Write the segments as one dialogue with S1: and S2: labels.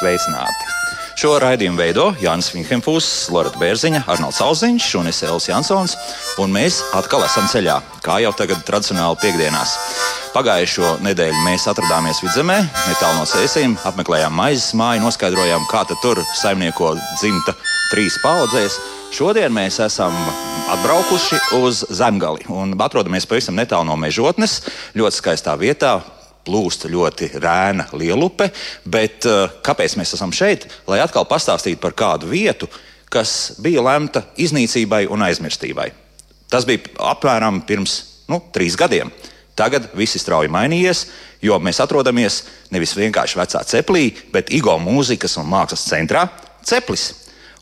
S1: sveicināti! Šo raidījumu veido Jānis Vinhemfūs, Lorita Bērziņa, Arnolds Alziņš un es Elis Jansons. Un mēs atkal esam ceļā, kā jau tagad tradicionāli piekdienās. Pagājušo nedēļu mēs atradāmies vidzemē, netālu no sēsīm, apmeklējām maizes māju, noskaidrojām, kā tur saimnieko dzimta trīs paudzēs. Šodien mēs esam atbraukuši uz Zemgali un atrodamies pavisam netālu no mežotnes, ļoti skaistā vietā, plūst ļoti rēna lielupe. Bet uh, kāpēc mēs esam šeit? Lai atkal pastāstītu par kādu vietu, kas bija lemta iznīcībai un aizmirstībai. Tas bija apmēram pirms nu, trīs gadiem. Tagad viss ir strauji mainījies, jo mēs atrodamies nevis vienkārši vecā ceplī, bet Igo mūzikas un mākslas centrā Ceplis.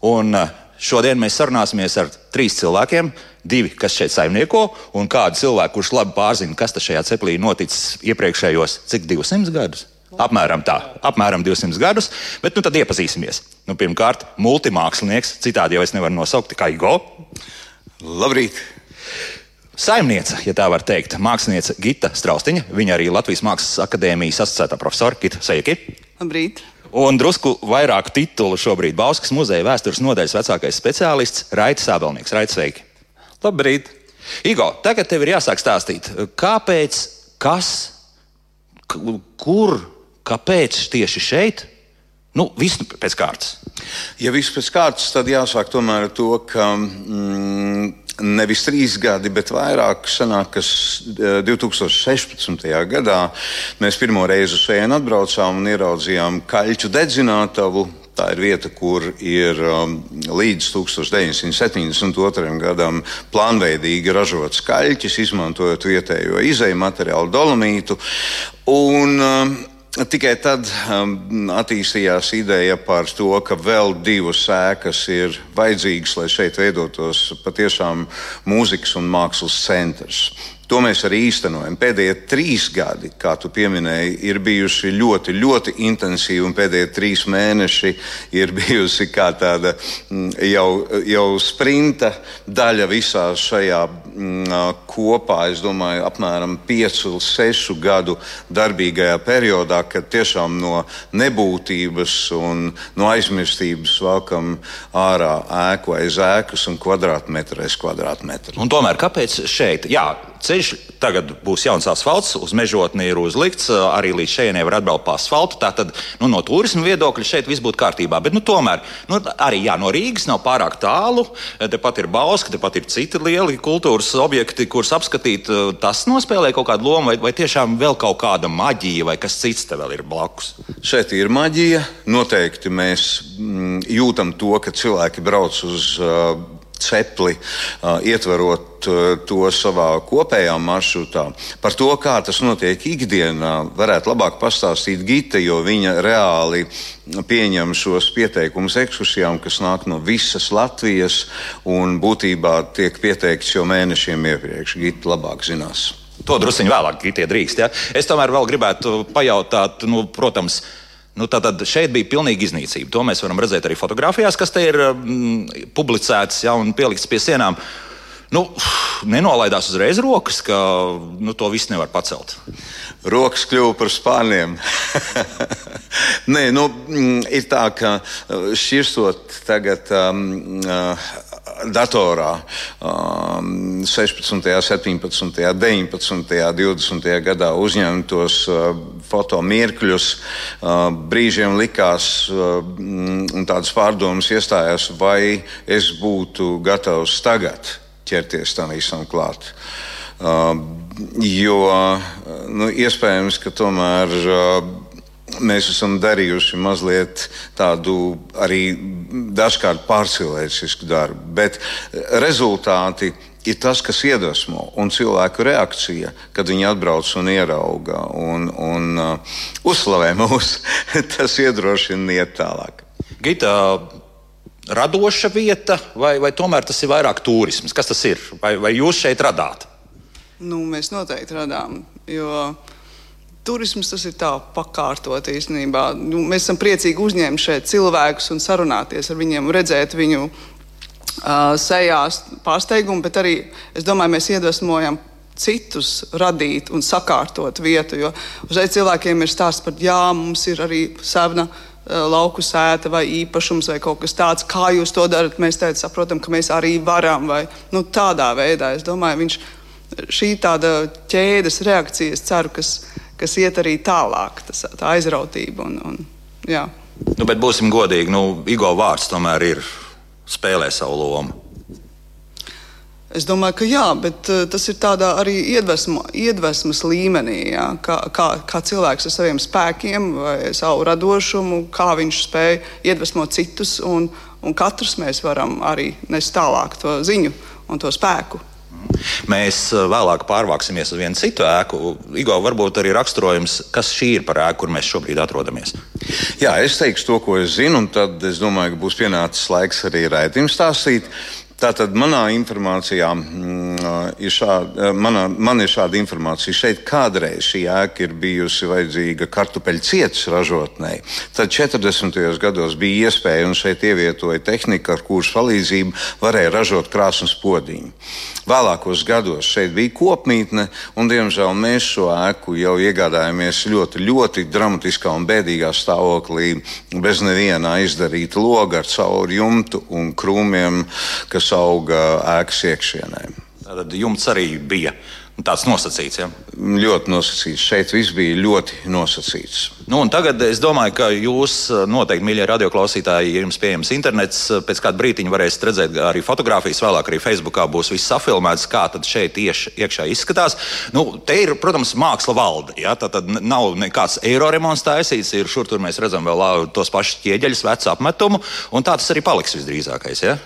S1: Un uh, šodien mēs sarunāsimies ar trīs cilvēkiem, divi, kas šeit saimnieko, un kādu cilvēku, kurš labi pārzina, kas šajā ceplī noticis iepriekšējos, cik 200 gadus. Apmēram tā, apmēram 200 gadus, bet nu tad iepazīsimies. Nu, pirmkārt, multimākslinieks, citādi jau es nevaru nosaukt, kā Igo.
S2: Labrīt!
S1: Saimniece, ja tā var teikt, mākslinieca Gita Straustiņa. Viņa arī Latvijas Mākslas akadēmijas asociētā profesora Gita Seiki.
S3: Labrīt!
S1: Un drusku vairāk titulu šobrīd Bauskas muzeja vēstures nodaļas vecākais speciālists Raits Sābelnieks. Raits, sveiki!
S2: Labrīt!
S1: Igo, tagad tev ir jāsāk stāstīt, kāpēc, kas, kur, kāpēc tieši šeit? Nu, viss pēc kārtas.
S2: Ja viss pēc kārtas, tad jāsāk tomēr ar to, ka mm, nevis trīs gadi, bet vairāk sanāk, kas 2016. Eh, gadā mēs pirmo reizi uz šejienu atbraucām un ieraudzījām kaļķu dedzinātavu. Tā ir vieta, kur ir um, līdz 1972. gadam plānveidīgi ražots kaļķis, izmantojot vietējo izēju materiālu, dolomītu. Un, um, Tikai tad um, attīstījās ideja par to, ka vēl divas ēkas ir vajadzīgas, lai šeit veidotos patiešām mūzikas un mākslas centrs. To mēs arī īstenojam. Pēdējie trīs gadi, kā tu pieminēji, ir bijuši ļoti, ļoti intensīvi, un pēdējie trīs mēneši ir bijusi kā tāda mm, jau, jau sprinta daļa visā šajā mm, kopā, es domāju, apmēram piecu, sešu gadu darbīgajā periodā, kad tiešām no nebūtības un no aizmirstības valkam ārā ēku aiz ēkas un kvadrātmetru aiz kvadrātmetru.
S1: Un tomēr kāpēc šeit? Jā, ceļš tagad būs jauns asfalts, uz mežotni ir uzlikts, arī līdz šejienei var atbraukt pa asfaltu. Tātad nu, no turisma viedokļa šeit viss būtu kārtībā. Bet nu, tomēr nu, arī jā, no Rīgas nav pārāk tālu. Tepat ir Bauska, tepat ir citi lieli kultūras objekti, kurus apskatīt. Tas nospēlē kaut kādu lomu, vai, vai tiešām vēl kaut kāda maģija, vai kas cits te vēl ir blakus.
S2: Šeit ir maģija. Noteikti mēs mm, jūtam to, ka cilvēki brauc uz. Uh, cepli, ietverot to savā kopējā maršrutā. Par to, kā tas notiek ikdienā, varētu labāk pastāstīt Gita, jo viņa reāli pieņem šos pieteikumus ekskursijām, kas nāk no visas Latvijas un būtībā tiek pieteikts jau mēnešiem iepriekš. Gita labāk zinās.
S1: To druskuļi vēlāk, Gita, drīkst. Ja? Es tomēr vēl gribētu pajautāt, nu, protams, Nu, Tātad šeit bija pilnīga iznīcība. To mēs varam redzēt arī fotografijās, kas te ir mm, publicētas ja, un pieliktas pie sienām. Nu, nenolaidās uzreiz rokas, ka nu, to viss nevar pacelt.
S2: Rokas kļuva par spārniem. Nē, nu, mm, ir tā, ka šķirstot tagad um, uh, datorā um, 16., 17., 19., 20. gadā uzņemtos uh, fotomirkļus. Brīžiem likās, un tādas pārdomas iestājās, vai es būtu gatavs tagad ķerties tam visam klāt. Jo nu, iespējams, ka tomēr. Mēs esam darījuši mazliet tādu arī dažkārt pārcilvēcisku darbu, bet rezultāti ir tas, kas iedvesmo un cilvēku reakcija, kad viņi atbrauc un ierauga un, un uh, uzslavē mūs. tas iedrošina iet tālāk.
S1: Gita, radoša vieta, vai, vai tomēr tas ir vairāk turisms? Kas tas ir? Vai, vai jūs šeit radāt?
S3: Nu, mēs noteikti radām. Jo turisms tas ir tā pakārtot īstenībā. Nu, mēs esam priecīgi uzņemt šeit cilvēkus un sarunāties ar viņiem, redzēt viņu sejās pārsteigumu, bet arī es domāju, mēs iedvesmojam citus radīt un sakārtot vietu. Jo uzreiz cilvēkiem ir stāsts par, jā, mums ir arī savna lauku sēta vai īpašums vai kaut kas tāds. Kā jūs to darat? Mēs tādā saprotam, ka mēs arī varam. Vai, nu, tādā veidā es domāju, viņš šī tāda ķēdes reakcija, es ceru, kas, kas iet arī tālāk, tas, tā aizrautība. Un, un, jā.
S1: nu, bet būsim godīgi, nu, Igo vārds tomēr ir spēlē savu lomu.
S3: Es domāju, ka jā, bet uh, tas ir arī iedvesma, iedvesmas līmenī. Jā, kā, kā, kā cilvēks ar saviem spēkiem vai savu radošumu, kā viņš spēj iedvesmot citus, un, un katrs mēs varam arī nest tālāk to ziņu un to spēku.
S1: Mēs eh, vēlāk pārvāksimies uz vienu citu ēku. Igo, varbūt arī raksturojums, kas šī ir par ēku, kur mēs šobrīd atrodamies.
S2: Jā, es teikšu to, ko es zinu, un tad es domāju, ka būs pienācis laiks arī raidījums stāstīt. Tātad manā informācijā mm, ir šāda, manā, man ir šāda informācija. Šeit kādreiz šī ēka ir bijusi vajadzīga kartupeļu cietas ražotnei. Tad 40. gados bija iespēja un šeit ievietoja tehnika, ar kuras palīdzību varēja ražot krāsnes podiņu. Vēlākos gados šeit bija kopmītne, un diemžēl mēs šo ēku jau iegādājāmies ļoti, ļoti dramatiskā un bēdīgā stāvoklī, bez neviena izdarīta loga ar cauri jumtu un krūmiem, kas auga ēkas iekšienē.
S1: Tad jumts arī bija Tāds nosacīts, ja?
S2: Ļoti nosacīts. Šeit viss bija ļoti nosacīts.
S1: Nu, tagad es domāju, ka jūs noteikti, mīļie radioklausītāji, ja jums pieejams internets, pēc kāda brīdiņa varēsiet redzēt arī fotogrāfijas, vēlāk arī Facebookā būs viss safilmēts, kā tad šeit ieš, iekšā izskatās. Nu, te ir, protams, māksla valde. Ja? Tad, tad nav nekāds eiro remonts taisīts, ir šur tur mēs redzam vēl tos pašus ķieģeļus, vecu apmetumu, un tā tas arī paliks visdrīzākais. Ja?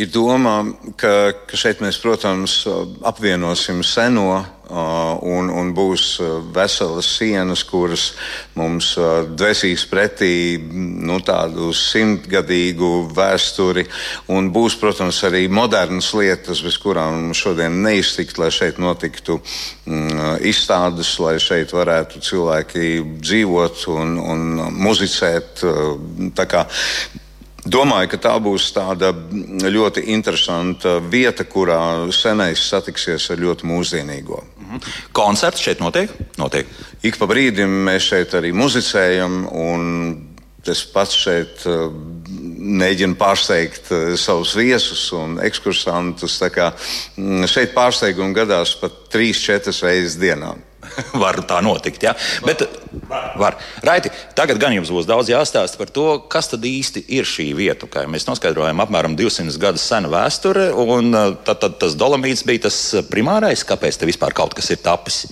S2: Ir doma, ka, ka šeit mēs, protams, apvienosim seno un, un būs veselas sienas, kuras mums dvēsīs pretī nu, tādu simtgadīgu vēsturi. Un būs, protams, arī modernas lietas, bez kurām šodien neiztikt, lai šeit notiktu mm, izstādes, lai šeit varētu cilvēki dzīvot un, un muzicēt. Tā kā Domāju, ka tā būs tāda ļoti interesanta vieta, kurā senais satiksies ar ļoti mūsdienīgo.
S1: Mhm. Koncerts šeit notiek? notiek.
S2: Ik pa brīdim mēs šeit arī muzicējam. Es pats šeit uh, mēģinu pārsteigt uh, savus viesus un ekskursantus. Mm, šeit pārsteigumi gadās pat trīs, četras reizes dienā.
S1: var tā notikt. Ja? Bet, var. var. Raiti, tagad gan jums būs daudz jāstāsta par to, kas tad īsti ir šī vieta. Kā mēs noskaidrojām, apmēram 200 gadus sena vēsture, un uh, tad, tad tas dolomīts bija tas primārais, kāpēc te vispār kaut kas ir tapis.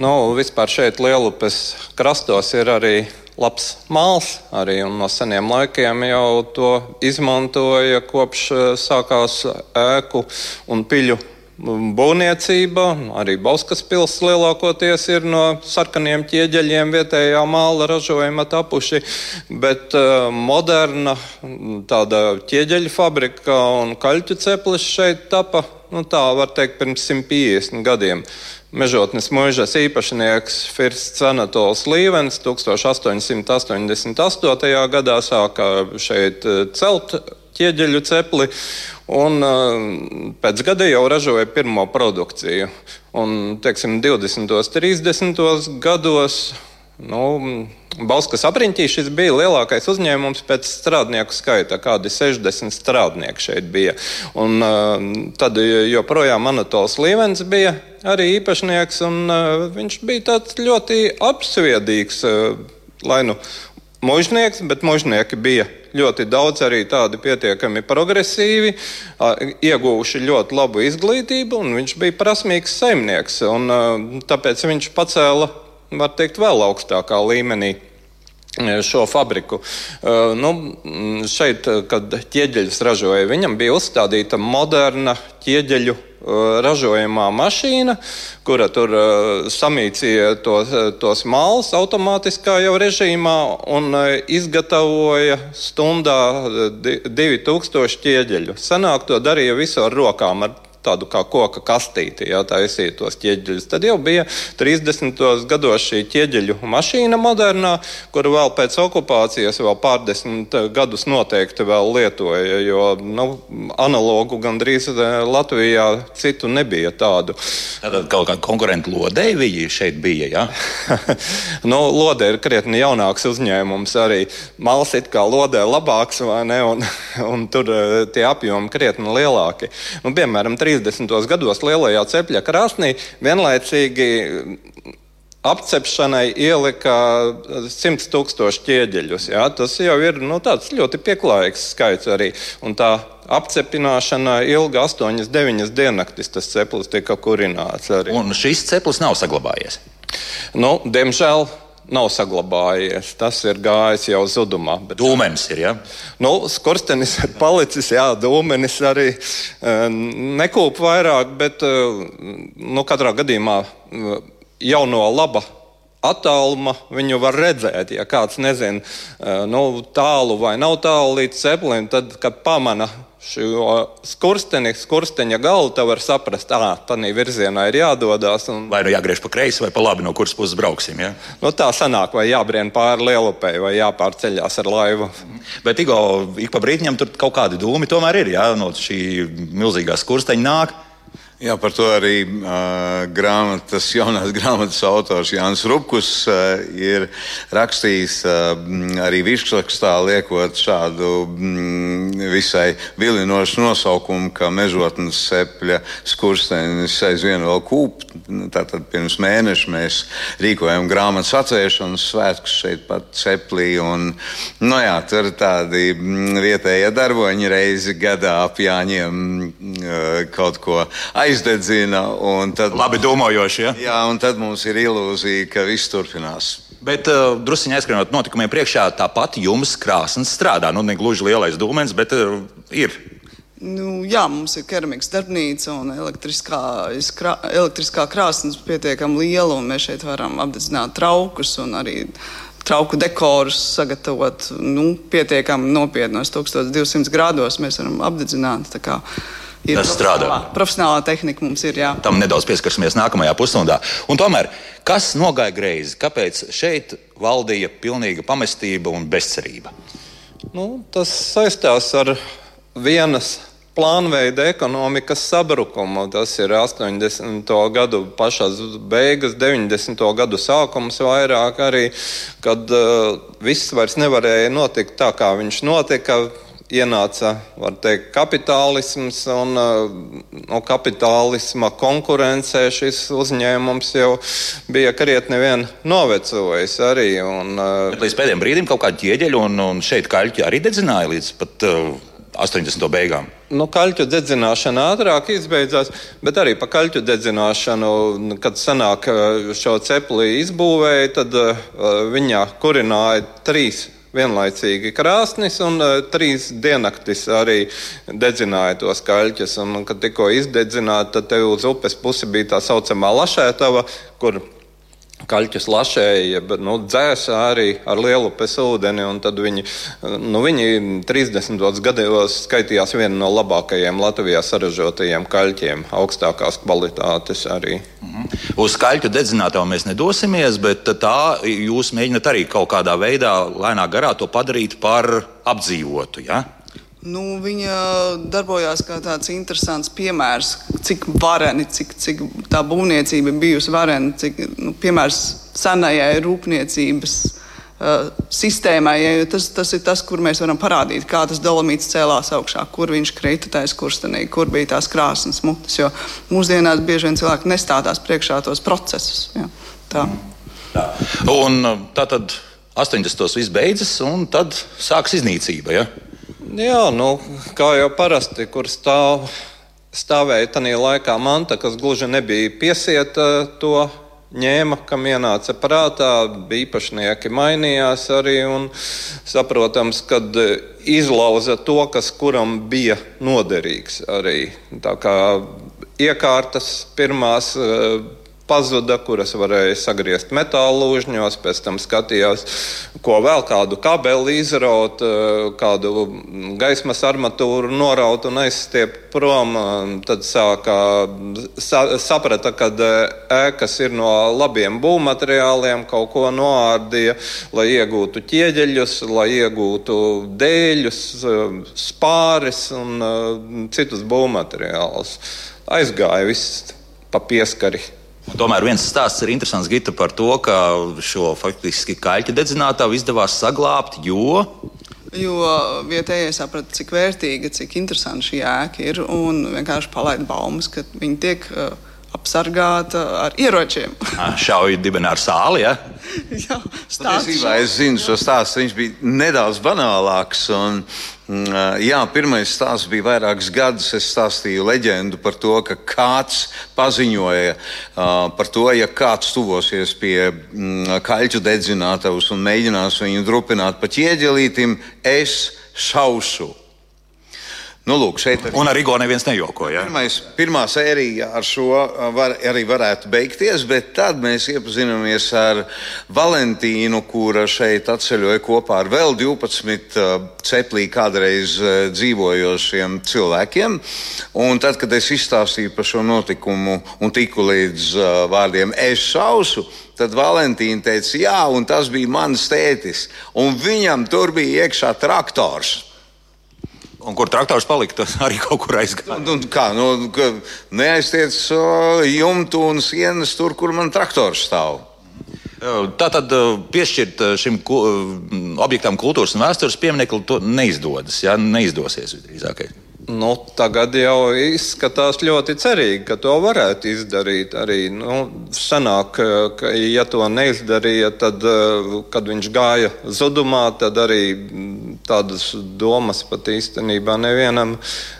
S4: Nu, vispār šeit Lielupes krastos ir arī labs māls, arī no seniem laikiem jau to izmantoja kopš uh, sākās ēku un piļu būvniecība, arī Bauskas pilsēta lielākoties ir no sarkaniem ķieģeļiem vietējā māla ražojuma tapuši, bet uh, moderna tāda ķieģeļu fabrika un kaļķu ceplis šeit tapa, nu tā var teikt, pirms 150 gadiem. Mežotnes mūžas īpašnieks Firsts Anatols Līvens 1888. gadā sāka šeit celt ķieģeļu cepli. Un uh, pēc gada jau ražoja pirmo produkciju. Un, teiksim, 20. un 30. gados nu, Bauskas apriņķī šis bija lielākais uzņēmums pēc strādnieku skaita. Kādi 60 strādnieki šeit bija. Un, uh, tad joprojām Anatols Līvens bija arī īpašnieks. Un, uh, viņš bija ļoti apsviedīgs. Lai nu mužnieks, bet mužnieki bija ļoti daudz arī tādi pietiekami progresīvi, ieguvuši ļoti labu izglītību, un viņš bija prasmīgs saimnieks. Un, tāpēc viņš pacēla, var teikt, vēl augstākā līmenī šo fabriku. Uh, nu, šeit, kad ķieģeļus ražoja, viņam bija uzstādīta moderna ķieģeļu ražojamā mašīna, kura tur samīcīja tos, tos malus automātiskā jau režīmā un izgatavoja stundā 2000 ķieģeļu. Senāk to darīja visu ar rokām, ar tādu kā koka kastīti, ja taisīja tos ķieģeļus. Tad jau bija 30. gados šī ķieģeļu mašīna modernā, kuru vēl pēc okupācijas vēl pārdesmit gadus noteikti vēl lietoja, jo nu, analogu gandrīz Latvijā citu nebija tādu.
S1: Tātad kaut kāda konkurenta lodei viņi šeit bija, ja?
S4: nu, lode ir krietni jaunāks uzņēmums arī. Mals it kā lodē labāks, vai ne, un, un tur tie apjomi krietni lielāki. Nu, piemēram, 30. Gados lielajā cepļa krāsnī vienlaicīgi apcepšanai ielika 100 tūkstošu ķieģeļus. Jā. Tas jau ir nu, ļoti pieklājīgs skaits arī. Un tā apcepināšana ilga 8, 9 diennaktis. Tas ceplis tika kurināts arī.
S1: Un šis ceplis nav saglabājies?
S4: Nu, diemžēl nav saglabājies. Tas ir gājis jau zudumā.
S1: Bet... Dūmenis ir. Ja?
S4: Nu, skurstenis ir palicis, jā, dūmenis arī uh, nekūp vairāk, bet uh, nu, katrā gadījumā uh, jau no laba attāluma viņu var redzēt. Ja kāds nezina, nu, tālu vai nav tālu līdz ceplim, tad, kad pamana šo skursteni, skursteņa galu, tad var saprast, ka tādā virzienā ir jādodas. Un...
S1: Vai nu jāgriež pa kreisi, vai pa labi, no kuras puses brauksim. Ja?
S4: Nu, tā sanāk, vai jābrien pāri lielupei, vai jāpārceļās ar laivu.
S1: Bet Igo, ik pa brīdim tur kaut kādi dūmi tomēr ir. Ja? No šī milzīgā skursteņa nāk.
S2: Jā, par to arī uh, grāmatas, jaunās grāmatas autors Jānis Rupkus uh, ir rakstījis uh, arī virsrakstā, liekot šādu mm, visai vilinošu nosaukumu, kā mežotnes sepļa skurstenis aizvien vēl kūp. Tātad pirms mēneša mēs rīkojam grāmatas atvēršanas svētkus šeit pat seplī. Un, nu jā, tur tādi vietējie darboņi reizi gadā ap Jāņiem uh, kaut ko aizsākt aizdedzina. Tad,
S1: Labi domājoši. Ja?
S2: Jā, un tad mums ir ilūzija, ka viss turpinās.
S1: Bet uh, druskuļi aizskrienot notikumiem priekšā, tāpat jums krāsnes strādā. Nu, ne gluži lielais dūmens, bet uh, ir.
S3: Nu, jā, mums ir keramikas darbnīca un elektriskā, krā, elektriskā krāsnes pietiekami liela. Mēs šeit varam apdedzināt traukus un arī trauku dekorus sagatavot nu, pietiekami nopietnos 1200 grādos. Mēs varam apdedzināt.
S1: Ir tas strādā.
S3: Profesionālā tehnika mums ir. Jā.
S1: Tam nedaudz pieskarsimies nākamajā pusstundā. Un tomēr, kas nogāja greizi? Kāpēc šeit valdīja pilnīga pamestība un bezcerība?
S4: Nu, tas saistās ar vienas plānveida ekonomikas sabrukumu. Tas ir 80. gadu pašās beigas, 90. gadu sākums vairāk arī, kad uh, viss vairs nevarēja notikt tā, kā viņš notika ienāca teikt, kapitālisms, un no kapitālisma konkurencē šis uzņēmums jau bija krietni vien novecojis arī. Un,
S1: Bet līdz pēdējiem brīdim kaut kāda ķieģeļa un, un šeit kaļķi arī dedzināja līdz pat uh, 80. beigām.
S4: Nu, kaļķu dedzināšana ātrāk izbeidzās, bet arī par kaļķu dedzināšanu, kad sanāk šo cepli izbūvēja, tad uh, viņa kurināja trīs vienlaicīgi krāsnis, un uh, trīs diennaktis arī dedzināja tos kaļķus. Un, kad tikko izdedzināja, tad te uz upes pusi bija tā saucamā lašētava, kur kaļķus lašēja, bet nu, dzēsa arī ar lielu pesūdeni. Tad viņi, nu, viņi 30. gados skaitījās viena no labākajiem Latvijā saražotajiem kaļķiem, augstākās kvalitātes arī.
S1: Mhm. Uz kaļķu dedzinātāju mēs nedosimies, bet tā jūs mēģināt arī kaut kādā veidā, lēnā garā to padarīt par apdzīvotu. Ja?
S3: Nu, viņa darbojās kā tāds interesants piemērs, cik vareni, cik, cik tā būvniecība bijusi varena, cik nu, piemērs senajai rūpniecības uh, sistēmai. Ja, tas, tas ir tas, kur mēs varam parādīt, kā tas dolomīts cēlās augšā, kur viņš krita taisa kurstenī, kur bija tās krāsnes mutes. Jo mūsdienās bieži vien cilvēki nestādās priekšā tos procesus. Ja, tā.
S1: Un tā tad 80. viss beidzas, un tad sāks iznīcība. Ja?
S4: Jā, nu, kā jau parasti, kur stāv, stāvēja tajā laikā manta, kas gluži nebija piesieta, to ņēma, kam ienāca prātā. Īpašnieki mainījās arī un saprotams, kad izlauza to, kas kuram bija noderīgs arī. Tā kā iekārtas pirmās pazuda, kuras varēja sagriezt metāla lūžņos, pēc tam skatījās, ko vēl kādu kabeli izraut, eh, kādu gaismas armatūru noraut un aizstiept prom. Tad sākā, sa, saprata, ka ēkas ir no labiem būvmateriāliem, kaut ko noārdīja, lai iegūtu ķieģeļus, lai iegūtu dēļus, spāris un citus būvmateriālus. Aizgāja viss pa pieskari.
S1: Un tomēr viens stāsts ir interesants Gita, par to, ka šo faktiski kaļķa dedzinātāju izdevās saglabāt, jo.
S3: Jo vietējais saprata, cik vērtīga, cik interesanta šī ēka ir. Un vienkārši palaida baumas, ka viņi tiek uh, apsargāta ar ieročiem.
S1: Šauja dibenā ar sāli. Ja?
S3: Jā,
S2: Patiesībā es zinu šo stāstu. Viņš bija nedaudz banālāks. Un, jā, pirmais stāsts bija vairākus gadus. Es stāstīju leģendu par to, ka kāds paziņoja par to, ja kāds tuvosies pie mm, kaļķu dedzinātavas un mēģinās viņu drupināt pa ķieģelītim, es šaušu. Nu, lūk, šeit
S1: arī. Un ar Rigo neviens nejokoja. Ja?
S2: Pirmais, pirmā sērija ar šo var, arī varētu beigties, bet tad mēs iepazināmies ar Valentīnu, kura šeit atceļoja kopā ar vēl 12 ceplī kādreiz dzīvojošiem cilvēkiem. Un tad, kad es izstāstīju par šo notikumu un tiku līdz vārdiem es šausu, Tad Valentīna teica, jā, un tas bija mans tētis. Un viņam tur bija iekšā traktors.
S1: Un kur traktors palika, tas arī kaut kur aizgāja.
S2: Nu, kā, nu, neaiztiec jumtu un sienas tur, kur man traktors stāv.
S1: Tā tad piešķirt šim objektam kultūras un vēstures pieminekli neizdodas. Ja? Neizdosies visdrīzāk.
S4: Nu, tagad jau izskatās ļoti cerīgi, ka to varētu izdarīt. Arī nu, senāk, ka, ja to neizdarīja, tad, kad viņš gāja zudumā, tad arī tādas domas pat īstenībā nevienam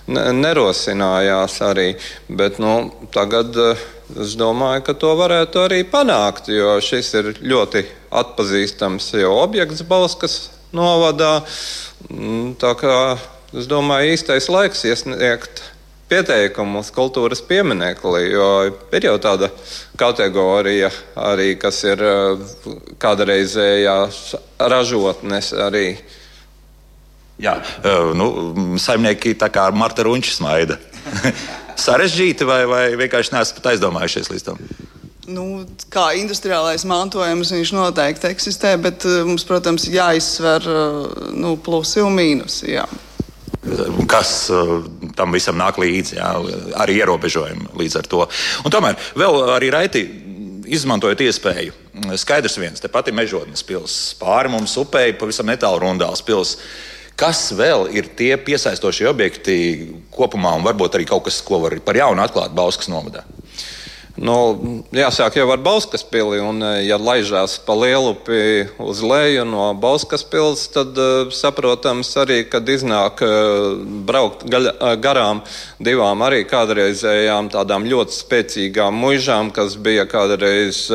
S4: nerosinājās. Arī. Bet nu, tagad es domāju, ka to varētu arī panākt, jo šis ir ļoti atpazīstams jau objekts Balskas novadā. Tā kā Es domāju, īstais laiks iesniegt pieteikumu uz kultūras pieminekli, jo ir jau tāda kategorija arī, kas ir eh, kādreizējās ražotnes arī.
S1: Jā, eh, nu, saimnieki tā kā Marta Runča smaida. Sarežģīti vai, vai vienkārši neesat pat aizdomājušies līdz tam?
S3: Nu, kā industriālais mantojums viņš noteikti eksistē, bet eh, mums, protams, jāizsver nu, plusi un mīnusi. Jā
S1: kas tam visam nāk līdzi, jā, arī ierobežojumi līdz ar to. Un tomēr vēl arī raiti. Izmantojot iespēju, skaidrs viens, te pati mežotnes pilsēta, pāri mums upei, pavisam netālu rundāls pilsēta. Kas vēl ir tie piesaistošie objekti kopumā, un varbūt arī kaut kas, ko var par jaunu atklāt Bauskas novadā?
S4: Nu, jāsāk jau ar Bauskas pili, un, eh, ja laižās pa lielupi uz leju no Bauskas pils, tad uh, saprotams arī, kad iznāk uh, braukt garām divām arī kādreizējām tādām ļoti spēcīgām muižām, kas bija kādreiz.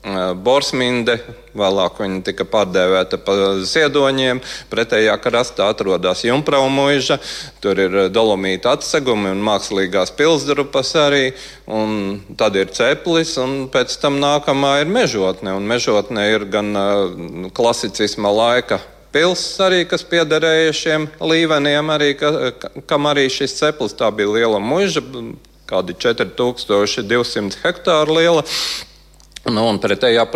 S4: Borsminde, vēlāk viņa tika pārdēvēta par ziedoņiem. Pretējā krastā atrodas Junkrau mūža, tur ir dolomīta atsegumi un mākslīgās pilsdrupas arī, un tad ir ceplis, un pēc tam nākamā ir mežotne, un mežotne ir gan uh, klasicisma laika pilsēta arī, kas piederēja šiem līveniem, arī, ka, kam arī šis ceplis tā bija liela muža, kādi 4200 hektāru liela. Nu, un pretējā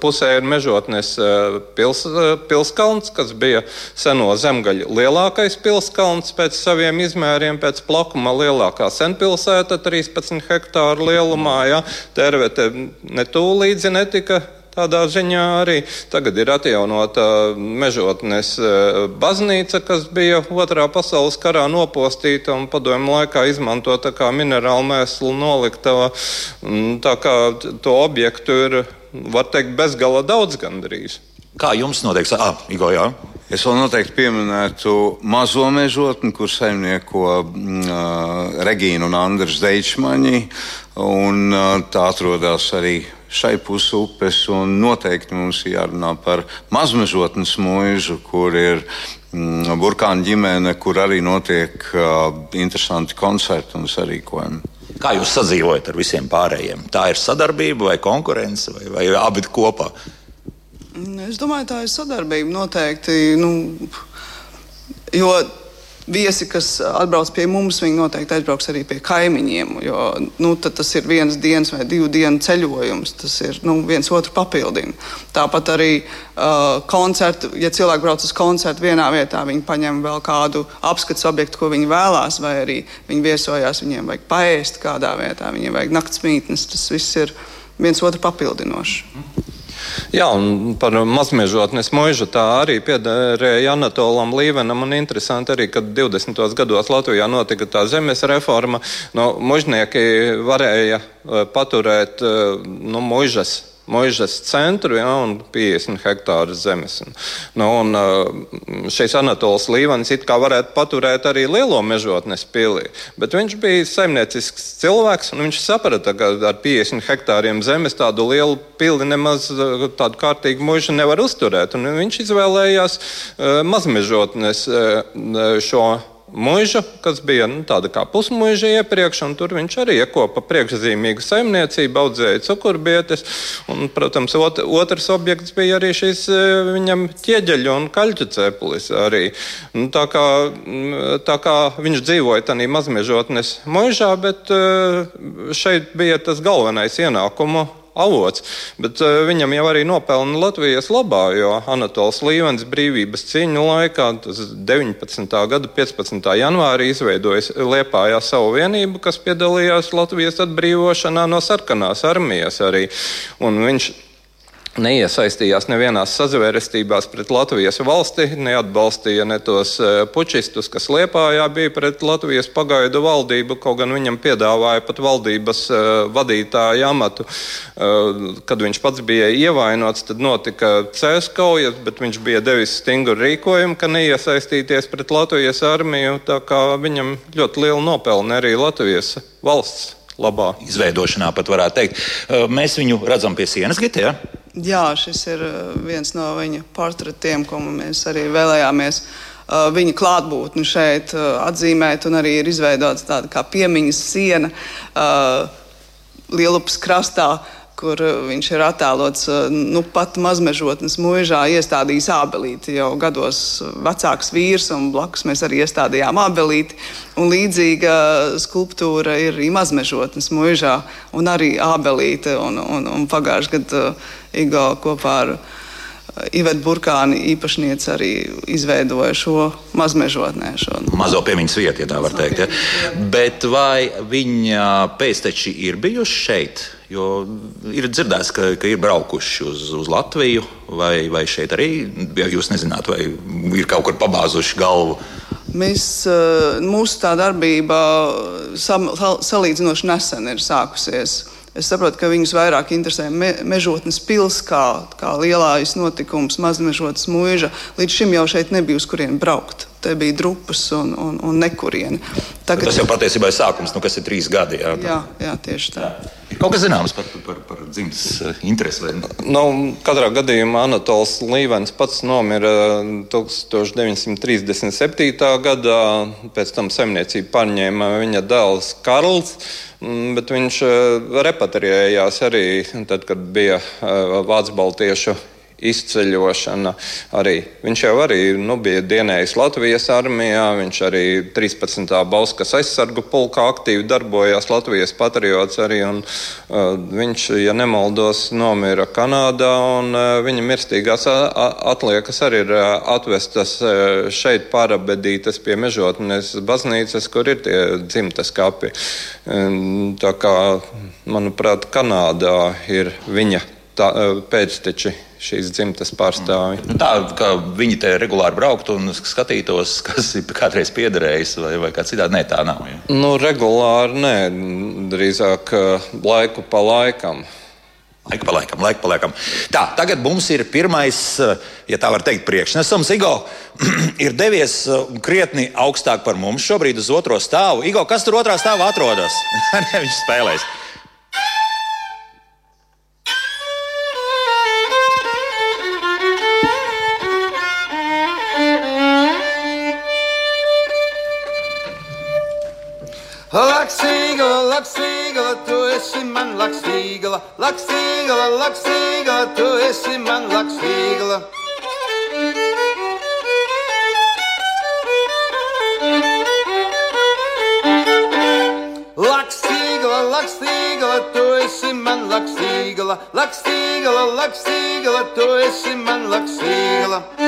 S4: pusē ir mežotnes eh, pils, eh, pilskalns, kas bija seno zemgaļu lielākais pilskalns pēc saviem izmēriem, pēc plakuma lielākā senpilsēta, 13 hektāru lielumā. Ja. Tervete netūlīdzi netika Tādā ziņā arī tagad ir atjaunota mežotnes e, baznīca, kas bija otrā pasaules karā nopostīta un padomju laikā izmantota kā minerālu mēslu noliktava. Tā kā to objektu ir, var teikt, bezgala daudz gandrīz.
S1: Kā jums notiek? Ah, Igo, jā.
S2: Es vēl noteikti pieminētu mazo mežotni, kur saimnieko uh, Regīna un Andris Deičmaņi. Un, uh, tā atrodas arī šai pusē upes. Noteikti mums ir jārunā par mazmežotnes mūžu, kur ir mm, burkāna ģimene, kur arī notiek uh, interesanti koncerti un sarīkojumi.
S1: Kā jūs sadzīvojat ar visiem pārējiem? Tā ir sadarbība vai konkurence vai, vai abi kopā?
S3: Es domāju, tā ir sadarbība noteikti. Nu, jo viesi, kas atbrauc pie mums, viņi noteikti aizbrauks arī pie kaimiņiem. Jo nu, tas ir viens dienas vai divu dienu ceļojums. Tas ir nu, viens otru papildina. Tāpat arī uh, koncertu, ja cilvēki brauc uz koncertu vienā vietā, viņi paņem vēl kādu apskates objektu, ko viņi vēlās, vai arī viņi viesojās, viņiem vajag paēst kādā vietā, viņiem vajag naktsmītnes. Tas viss ir viens otru papildinošs.
S4: Jā, un par mazmežotnes mūžu tā arī piederēja Anatolam Līvenam. Un interesanti arī, kad 20. gados Latvijā notika tā zemes reforma, no mužnieki varēja eh, paturēt eh, nu, mužas Mūžas centru ja, un 50 hektāru zemes. Nu, un, uh, šis Anatols Līvans it kā varētu paturēt arī lielo mežotnes pilī, bet viņš bija saimniecisks cilvēks un viņš saprata, ka ar 50 hektāriem zemes tādu lielu pili nemaz uh, tādu kārtīgu mūžu nevar uzturēt. Un viņš izvēlējās uh, mazmežotnes šo mužu, kas bija nu, tāda kā pusmuža iepriekš, un tur viņš arī iekopa priekšzīmīgu saimniecību, audzēja cukurbietes. Un, protams, ot, otrs objekts bija arī šis e, viņam ķieģeļu un kaļķu ceplis. Arī. Nu, tā, kā, tā kā viņš dzīvoja tādā mazmežotnes mužā, bet e, šeit bija tas galvenais ienākumu avots. Bet uh, viņam jau arī nopelna Latvijas labā, jo Anatols Līvens brīvības cīņu laikā, 19. gada 15. janvārī, izveidoja Liepājā savu vienību, kas piedalījās Latvijas atbrīvošanā no sarkanās armijas arī. Un viņš neiesaistījās nevienās sazvērestībās pret Latvijas valsti, neatbalstīja ne tos e, pučistus, kas Liepājā bija pret Latvijas pagaidu valdību, kaut gan viņam piedāvāja pat valdības e, vadītāja amatu. E, kad viņš pats bija ievainots, tad notika cēskaujas, bet viņš bija devis stingru rīkojumu, ka neiesaistīties pret Latvijas armiju, tā kā viņam ļoti liela nopelna arī Latvijas valsts labā.
S1: Izveidošanā pat varētu teikt. Mēs viņu redzam pie sienas, Gita. Ja?
S3: Jā, šis ir uh, viens no viņa portretiem, ko mēs arī vēlējāmies uh, viņa klātbūtni šeit uh, atzīmēt, arī ir izveidota tāda kā piemiņas siena Lielupas krastā kur viņš ir attēlots nu, pat mazmežotnes mūžā, iestādījis abelīti. Jau gados vecāks vīrs, un blakus mēs arī iestādījām abelīti. Un līdzīga skulptūra ir arī mazmežotnes mūžā, un arī abelīte. Un, un, un pagājušajā gadā Igo kopā ar Ivetu Burkāni īpašniece arī izveidoja šo mazmežotnē. Šo.
S1: Mazo piemiņas vietu, ja tā var teikt. Ja? Bet vai viņa pēcteči ir bijuši šeit? Jo ir dzirdēts, ka, ka ir braukuši uz, uz Latviju, vai, vai šeit arī, ja jūs nezināt, vai ir kaut kur pabāzuši galvu.
S3: Mēs, mūsu tā darbība sam, salīdzinoši nesen ir sākusies. Es saprotu, ka viņus vairāk interesē me, mežotnes pilsēta, kā, kā lielais notikums, mazmežotnes mūža. Līdz šim jau šeit nebija uz kurien braukt. Te bija drupas un, un, un nekurieni.
S1: Tagad... Tas jau patiesībā ir sākums, nu, kas ir trīs gadi. Jā,
S3: jā, jā tieši tā.
S1: Ir kaut kas zināms par, par, par dzimtas eh, interesi?
S4: Nu, katrā gadījumā Anatols Līvens pats nomira 1937. gadā, pēc tam saimniecību pārņēma viņa dēls Karls. Mm, bet viņš eh, repatriējās arī tad, kad bija eh, Vācu Baltiešu izceļošana. Arī. Viņš jau arī nu, bija dienējis Latvijas armijā, viņš arī 13. Bauskas aizsargu pulkā aktīvi darbojās Latvijas patriots arī. Un, uh, viņš, ja nemaldos, nomira Kanādā, un uh, viņa mirstīgās atliekas arī ir uh, atvestas uh, šeit pārabedītas pie mežotnes baznīcas, kur ir tie dzimtas kapi. Um, tā kā, manuprāt, Kanādā ir viņa tā, uh, pēcteči šīs dzimtas pārstāvji.
S1: Nu, tā kā viņi te regulāri brauktu un skatītos, kas ir kādreiz piederējis vai, vai kā citādi, nē, tā nav. Ja?
S4: Nu, regulāri nē, drīzāk laiku pa laikam.
S1: Laika pa laikam, laika pa laikam. Tā, tagad mums ir pirmais, ja tā var teikt, priekšnesums. Igo ir devies krietni augstāk par mums, šobrīd uz otro stāvu. Igo, kas tur otrā stāvā atrodas? Viņš spēlēs.
S5: Lakstīgala, lakstīgala, lakstīgala, tu esi man lakstīgala. Lakstīgala, lakstīgala, tu esi man lakstīgala, lakstīgala, lakstīgala, tu esi man lakstīgala. Lakstīgala,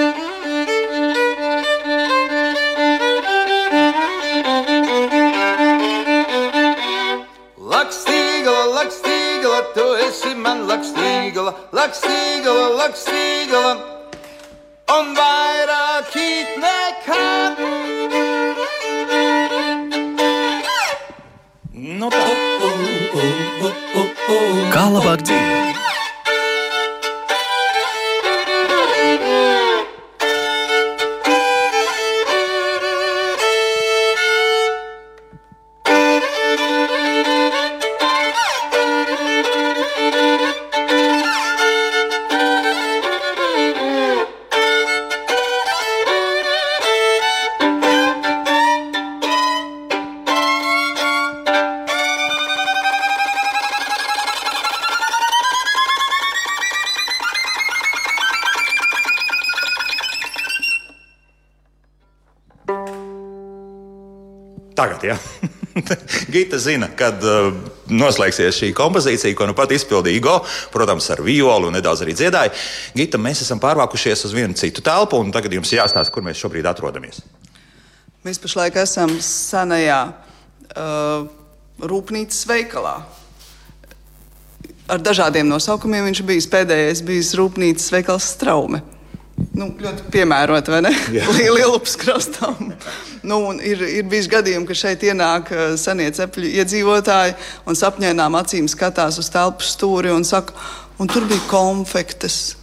S5: lakstīgala,
S1: Tagad, jā. Gita zina, kad uh, noslēgsies šī kompozīcija, ko nu pat izpildīja Igo, protams, ar violu un nedaudz arī dziedāja. Gita, mēs esam pārvākušies uz vienu citu telpu, un tagad jums jāstāsta, kur mēs šobrīd atrodamies.
S3: Mēs pašlaik esam senajā uh, rūpnīcas veikalā. Ar dažādiem nosaukumiem viņš bija pēdējais, bijis rūpnīcas veikals Straume. Nu, ļoti piemērota, vai ne? Lielupas krastam. Nu, ir, ir bijis gadījumi, ka šeit ienāk uh, senie cepļu iedzīvotāji un sapņainām acīm skatās uz telpu stūri un saka, un tur bija konfektes.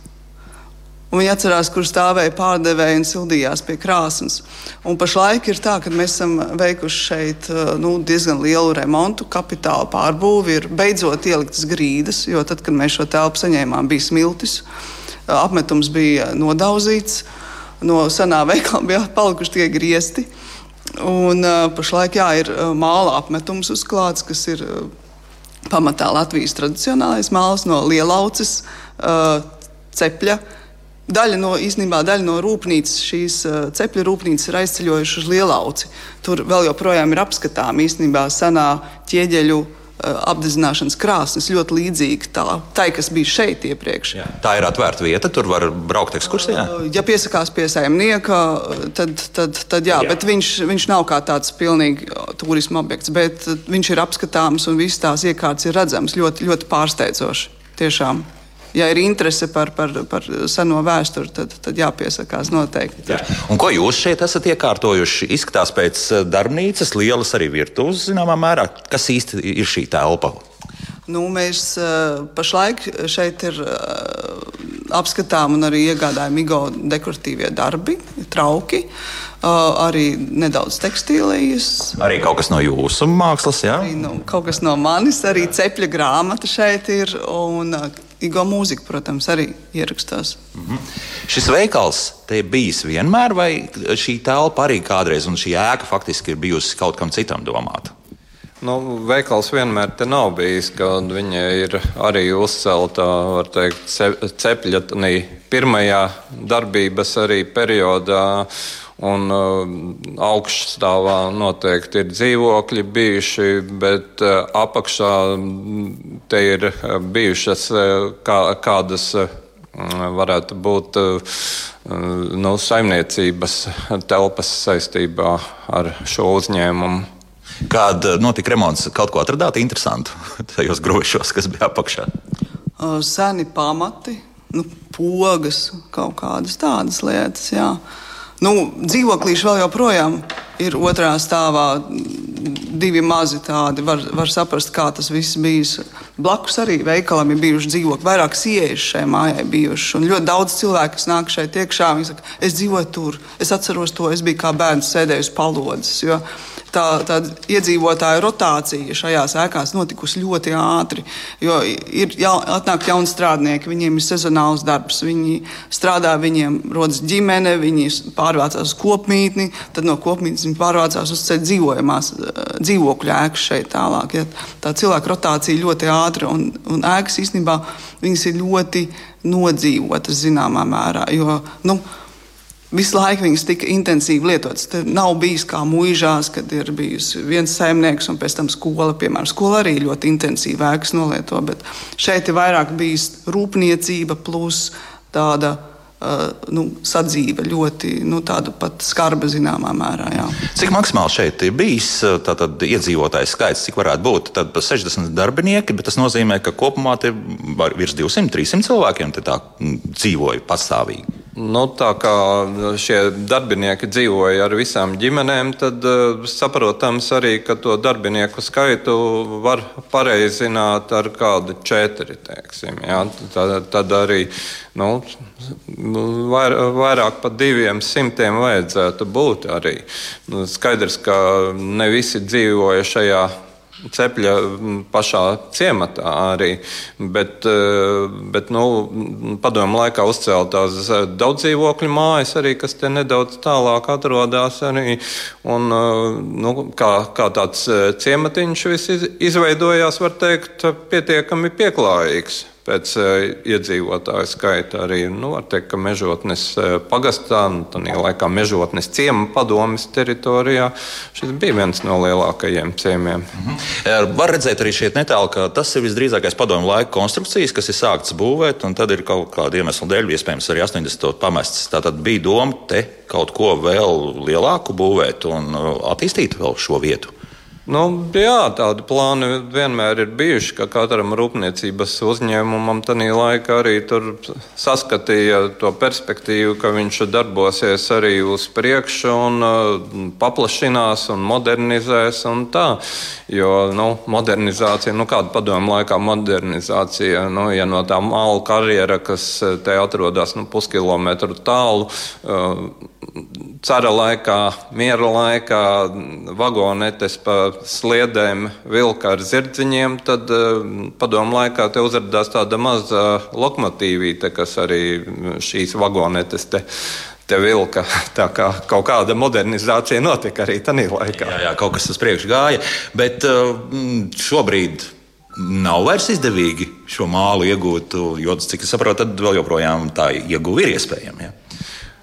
S3: Un viņi atcerās, kur stāvēja pārdevēji un sildījās pie krāsnes. Un pašlaik ir tā, ka mēs esam veikuši šeit uh, nu, diezgan lielu remontu, kapitāla pārbūvi, ir beidzot ieliktas grīdas, jo tad, kad mēs šo telpu saņēmām, bija smiltis. Uh, Apmetums bija nodauzīts, no senā veikala bija palikuši tikai griezti. Un, uh, pašlaik jā, ir uh, māla apmetums uzklāts, kas ir uh, pamatā Latvijas tradicionālais māls no lielauces, cepļa. Daļa no, īstenībā, daļa no rūpnīcas, šīs cepļa rūpnīcas ir aizceļojušas uz Lielauci. Tur vēl joprojām ir apskatām īstenībā senā ķieģeļu apdedzināšanas krāsnes, ļoti līdzīga tā, tai, kas bija šeit iepriekš.
S1: Jā. Tā ir atvērta vieta, tur var braukt ekskursijā.
S3: Uh, Ja piesakās pie saimnieka, tad, tad, tad jā, jā. bet viņš, viņš nav kā tāds pilnīgi turisma objekts, bet viņš ir apskatāms un visas tās iekārtas ir redzamas ļoti, ļoti pārsteidzoši. Tiešām. Ja ir interese par, par, par seno vēsturi, tad, tad jāpiesakās noteikti.
S1: Jā. Un ko jūs šeit esat iekārtojuši? Izskatās pēc eh, darbnīcas, lielas arī virtuves, zināmā mērā. Kas īsti ir šī telpa?
S3: Nu, mēs uh, pašlaik šeit ir uh, apskatām un arī iegādājam IGO dekoratīvie darbi, trauki, uh, arī nedaudz tekstīlijas.
S1: Arī kaut kas no jūsu mākslas, jā?
S3: Arī, nu, kaut kas no manis, arī cepļa grāmata šeit ir. Un, uh, Igo mūzika, protams, arī ierakstās.
S1: Mm -hmm. Šis veikals te ir bijis vienmēr, vai šī telpa arī kādreiz, un šī ēka faktiski ir bijusi kaut kam citam domāta?
S4: Nu, veikals vienmēr te nav bijis, kad viņa ir arī uzcelta, var teikt, ce- cepļa tanī pirmajā darbības arī periodā. Un uh, augšstāvā noteikti ir dzīvokļi bijuši, bet uh, apakšā mm, te ir uh, bijušas kā, kādas, varētu būt, nu, saimniecības telpas saistībā ar šo uzņēmumu.
S1: Kad notika remonts, kaut ko atradāt interesantu tajos grožos, kas bija apakšā.
S3: Seni pamati, nu, pogas, kaut kādas tādas lietas. Jā. Nu, dzīvoklīši vēl joprojām ir otrā stāvā. Divi mazi tādi, var, var saprast, kā tas viss bijis. Blakus arī veikalam ir bijuši dzīvokļi, vairāk sieviešu šai mājai bijuši. Un ļoti daudz cilvēku, kas nāk šeit iekšā, viņi saka, es dzīvoju tur, es atceros to, es biju kā bērns sēdējis palodzes. Jo tā, tā iedzīvotāju rotācija šajās ēkās notikusi ļoti ātri. Jo ir jau, atnāk jauni strādnieki, viņiem ir sezonāls darbs, viņi strādā, viņiem rodas ģimene, viņi pārvācās uz kopmītni, tad no kopmītnes viņi pārvācās uz dzīvojamās dzīvokļu ēkas šeit tālāk. Ja. Tā cilvēku rotācija ļoti ātra un, un ēkas īstenībā viņas ir ļoti nodzīvotas zināmā mērā. Jo, nu, Visu laiku viņas tika intensīvi lietotas. Tad nav bijis kā mūžās, kad ir bijis viens saimnieks un pēc tam skola. Piemēram, skola arī ļoti intensīvi ēkas nolieto, bet šeit ir vairāk bijis rūpniecība plus tāda Uh, nu, sadzīve ļoti nu, skarba zināmā mērā. Jā.
S1: Cik maksimāli šeit ir bijis tātad, iedzīvotājs skaits, cik varētu būt? Tad 60 darbinieki, bet tas nozīmē, ka kopumā ir virs 200-300 cilvēkiem tā dzīvoja pastāvīgi.
S4: Nu, tā kā šie darbinieki dzīvoja ar visām ģimenēm, tad uh, saprotams arī, ka to darbinieku skaitu var pareizināt ar kādu četri. Teiksim, ja? tad, tad arī nu, vair, vairāk par diviem simtiem vajadzētu būt. Arī. Nu, skaidrs, ka ne visi dzīvoja šajā cepļa pašā ciematā arī. Bet, e, bet nu, padomu laikā uzceltās daudz dzīvokļu mājas, arī, kas te nedaudz tālāk atrodas. Arī, un, e, nu, kā, kā tāds ciematiņš viss izveidojās, var teikt, pietiekami pieklājīgs pēc uh, iedzīvotāju skaita. Arī nu, var teikt, ka mežotnes uh, pagastā, nu, tādā laikā mežotnes ciema padomis teritorijā, šis bija viens no lielākajiem ciemiem.
S1: Mhm. Var redzēt arī šeit netālu, ka tas ir visdrīzākais padomu laika konstrukcijas, kas ir sāktas būvēt, un tad ir kaut kāda iemesla dēļ, iespējams, arī 80. pamests. Tātad bija doma te kaut ko vēl lielāku būvēt un attīstīt vēl šo vietu.
S4: Nu, jā, tādi plāni vienmēr ir bijuši, ka katram rūpniecības uzņēmumam tajā laikā arī saskatīja to perspektīvu, ka viņš darbosies arī uz priekšu un uh, paplašinās un modernizēs. Un tā. jo nu, modernizācija, nu, kāda padomu laikā modernizācija, nu, ja no tā māla karjera, kas te atrodas nu, puskilometru tālu, uh, cara laikā, miera laikā, vagonetes pa sliedēm vilka ar zirdziņiem, tad uh, padomu laikā te uzrādījās tāda maza lokomotīvīte, kas arī šīs vagonetes te te vilka. Tā kā kaut kāda modernizācija notika arī tajā laikā.
S1: Jā, jā, kaut kas uz priekšu gāja. Bet uh, šobrīd nav vairs izdevīgi šo mālu iegūt, jo, cik es saprotu, tad vēl joprojām tā ieguva ir iespējama. Ja?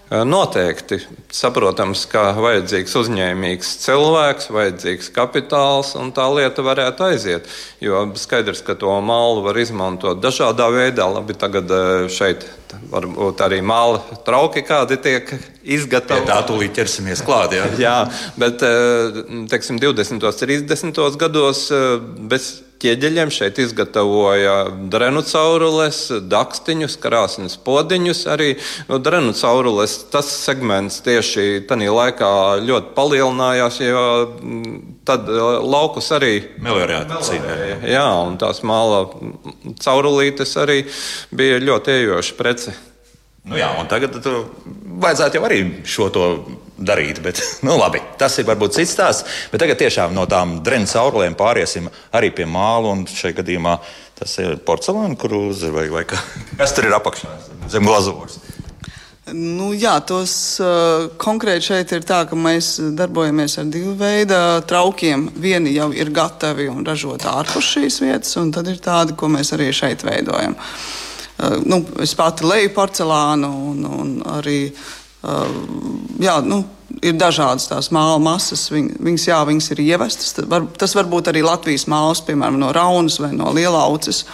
S4: Eh, noteikti saprotams, ka vajadzīgs uzņēmīgs cilvēks, vajadzīgs kapitāls, un tā lieta varētu aiziet. Jo skaidrs, ka to mālu var izmantot dažādā veidā. Labi, tagad eh, šeit varbūt arī māla trauki kādi tiek izgatavoti.
S1: Tā tūlīt ķersimies klāt. Jā,
S4: jā bet eh, teiksim, 20. un 30. gados bez ķieģeļiem šeit izgatavoja drenu caurules, dakstiņus, krāsnes podiņus. Arī no drenu caurules tas segments tieši tajā laikā ļoti palielinājās, jo mm, tad e, laukus arī
S1: meliorēja.
S4: Jā, un tās māla caurulītes arī bija ļoti ejoša prece.
S1: Nu jā, tagad vajadzētu jau arī šo to darīt. Bet, nu, labi, tas ir varbūt cits stāsts. Bet tagad tiešām no tām drēna caurulēm pāriesim arī pie māla. Šajā gadījumā tas ir porcelāna krūze vai, vai kas tur ir apakšā zem glazūras.
S3: Nu, jā, tos uh, konkrēti šeit ir tā, ka mēs darbojamies ar divu veidu traukiem. Vieni jau ir gatavi un ražoti ārpus šīs vietas, un tad ir tādi, ko mēs arī šeit veidojam. Uh, nu, es pati leju porcelānu un, un arī jā, nu, ir dažādas tās māla masas. Viņ, viņas, jā, viņas ir ievestas. Var, tas var būt arī Latvijas mākslas, piemēram, no Raunas vai no Lielauces.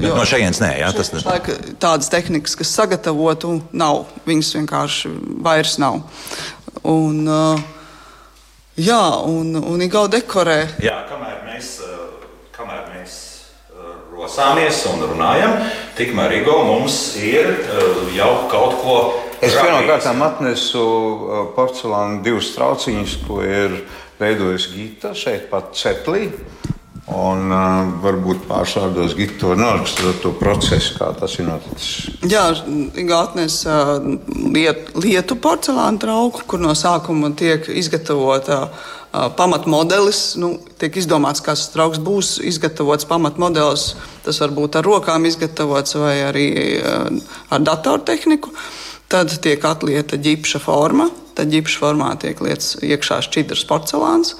S1: Jo, no šejienes nē, jā, tas
S3: ir. Tādas tehnikas, kas sagatavotu, nav. Viņas vienkārši vairs nav. Un, jā, un, un Igauda dekorē.
S1: Jā, kamēr mēs, kamēr mēs rosāmies un runājam, tikmēr Igauda mums ir jau kaut ko
S2: Es pirmkārt atnesu uh, porcelāna divas trauciņas, ko ir veidojis Gita šeit pat ceplī. Un uh, varbūt pārsvārdos Gigto noraksturot to procesu, kā tas ir noticis.
S3: Jā, Gātnes liet, lietu porcelāna trauku, kur no sākuma tiek izgatavota uh, pamatmodelis. Nu, tiek izdomāts, kāds trauks būs izgatavots pamatmodelis. Tas var būt ar rokām izgatavots vai arī uh, ar datortehniku. Tad tiek atlieta ģipša forma. Tad ģipša formā tiek lietas iekšā šķidrs porcelāns.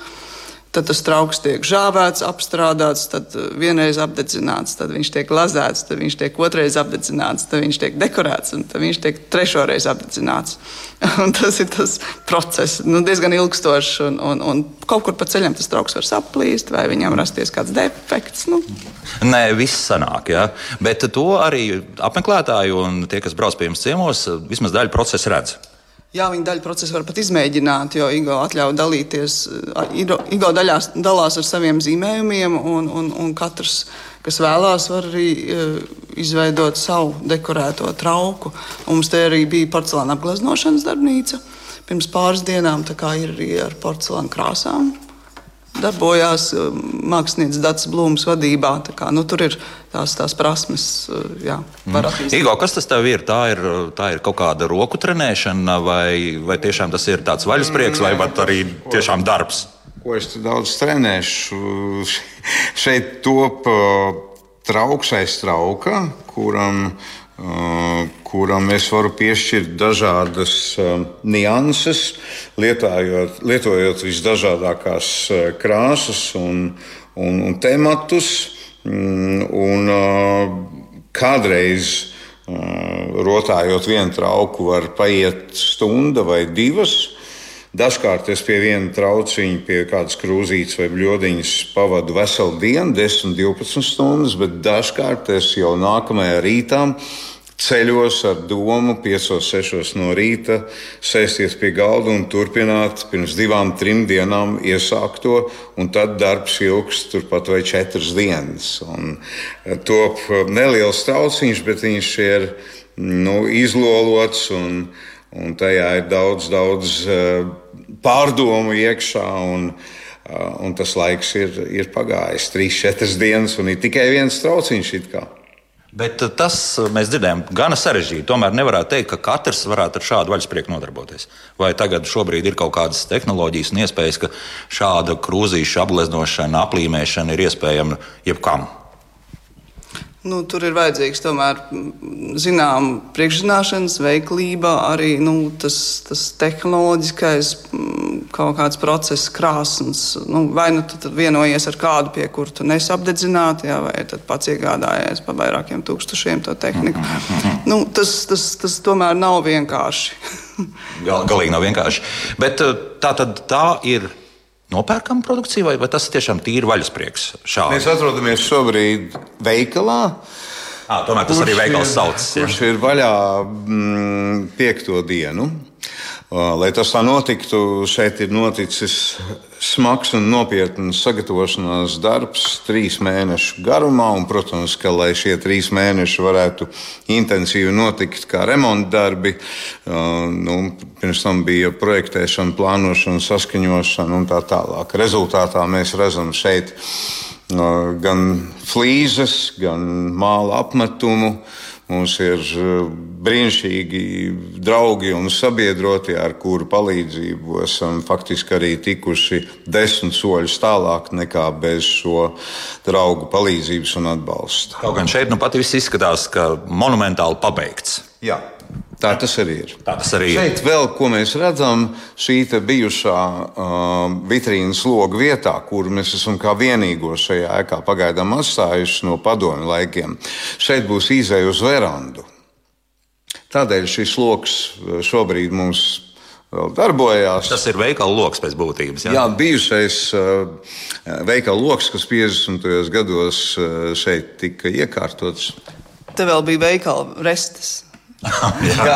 S3: Tad tas trauks tiek žāvēts, apstrādāts, tad uh, vienreiz apdedzināts, tad viņš tiek lazēts, tad viņš tiek otrreiz apdedzināts, tad viņš tiek dekorēts un tad viņš tiek trešoreiz apdedzināts. Un tas ir tas process, nu, diezgan ilgstošs. Un, un, un kaut kur pa ceļam tas trauks var saplīst, vai viņam rasties kāds defekts. Nu.
S1: Nē, viss sanāk, ja? bet to arī apmeklētāji un tie, kas brauc pie jums ciemos, vismaz daļu procesa redz.
S3: Jā, viņa daļu procesu var pat izmēģināt, jo IGO atļauj dalīties. IGO daļās, dalās ar saviem zīmējumiem, un, un, un katrs, kas vēlās, var arī izveidot savu dekorēto trauku. Un mums te arī bija porcelāna apgleznošanas darbnīca pirms pāris dienām, tā kā ir arī ar porcelāna krāsām darbojās um, mākslinieks Dārts Blūms vadībā. Kā, nu, tur ir tās, tās prasmes, uh, jā, var
S1: mm. attīstīt. Igo, kas tas tev ir? Tā ir, tā ir kaut kāda roku trenēšana, vai, vai tiešām tas ir tāds vaļasprieks, vai arī tiešām darbs?
S2: Ko es daudz trenēšu? Šeit top uh, trauks aiz trauka, kuram kuram es varu piešķirt dažādas uh, nianses, lietojot, lietojot visdažādākās uh, krāsas un, un, un tematus. Mm, un kādreiz rotājot vienu trauku, var paiet stunda vai divas. Dažkārt es pie viena trauciņa, pie kādas krūzītes vai bļodiņas pavadu veselu dienu, 10, 12 stundas, bet dažkārt es jau nākamajā rītā ceļos ar domu 5, 6 no rīta sēsties pie galda un turpināt pirms divām, trim dienām iesākto, un tad darbs ilgs turpat vai četras dienas. Un eh, top neliels trauciņš, bet viņš ir nu, izlolots un, un tajā ir daudz, daudz uh, pārdomu iekšā. Un, uh, un tas laiks ir, ir pagājis trīs, četras dienas, un ir tikai viens trauciņš.
S1: Bet tas mēs dzirdējām, gana sarežģīti. Tomēr nevarētu teikt, ka katrs varētu ar šādu vaļasprieku nodarboties. Vai tagad ir kaut kādas tehnoloģijas un iespējas, ka šāda krūzīša apgleznošana, aplīmēšana ir iespējama jebkam?
S3: Nu, tur ir vajadzīgs tomēr zināma priekšzināšanas, veiklība, arī nu, tas, tas tehnoloģiskais kaut kāds process, krāsnes. Nu, vai nu tu vienojies ar kādu, pie kura tu nesapdedzināt, jā, vai pats iegādājies par vairākiem tūkstošiem to tehniku. Nu, tas, tas, tas tomēr nav vienkārši.
S1: Gal, galīgi nav vienkārši. Bet tā, tad, tā ir nopērkama produkcija, vai, vai tas tiešām tīri vaļasprieks? Šādi?
S2: Mēs atrodamies šobrīd veikalā.
S1: À, tomēr tas arī veikals saucas.
S2: Kurš ir vaļā mm, piekto dienu. Lai tas tā notiktu, šeit ir noticis smags un nopietns sagatavošanās darbs trīs mēnešu garumā. Un, protams, ka lai šie trīs mēneši varētu intensīvi notikt kā remonta darbi, nu, pirms tam bija projektēšana, plānošana, saskaņošana un tā tālāk. Rezultātā mēs redzam šeit gan flīzes, gan māla apmetumu Mums ir eh, brīnišķīgi draugi un sabiedrotie, ar kuru palīdzību esam faktiski arī tikuši desmit soļus tālāk nekā bez šo draugu palīdzības un atbalsta.
S1: Kaut gan šeit nu pat viss izskatās, ka monumentāli pabeigts.
S2: Jā. Tā tas arī ir.
S1: Tā tas arī
S2: ir. Šeit vēl, ko mēs redzam, šī bijušā uh, vitrīnas loga vietā, kur mēs esam kā vienīgo šajā ēkā pagaidām atstājuši no padomju laikiem. Šeit būs izēja uz verandu. Tādēļ šis lokus uh, šobrīd mums vēl darbojās.
S1: Tas ir veikala lokus pēc būtības.
S2: Jā, jā bijušais uh, veikala lokus, kas 50. gados uh, šeit tika iekārtots.
S3: Te vēl bija veikala restes
S2: jā.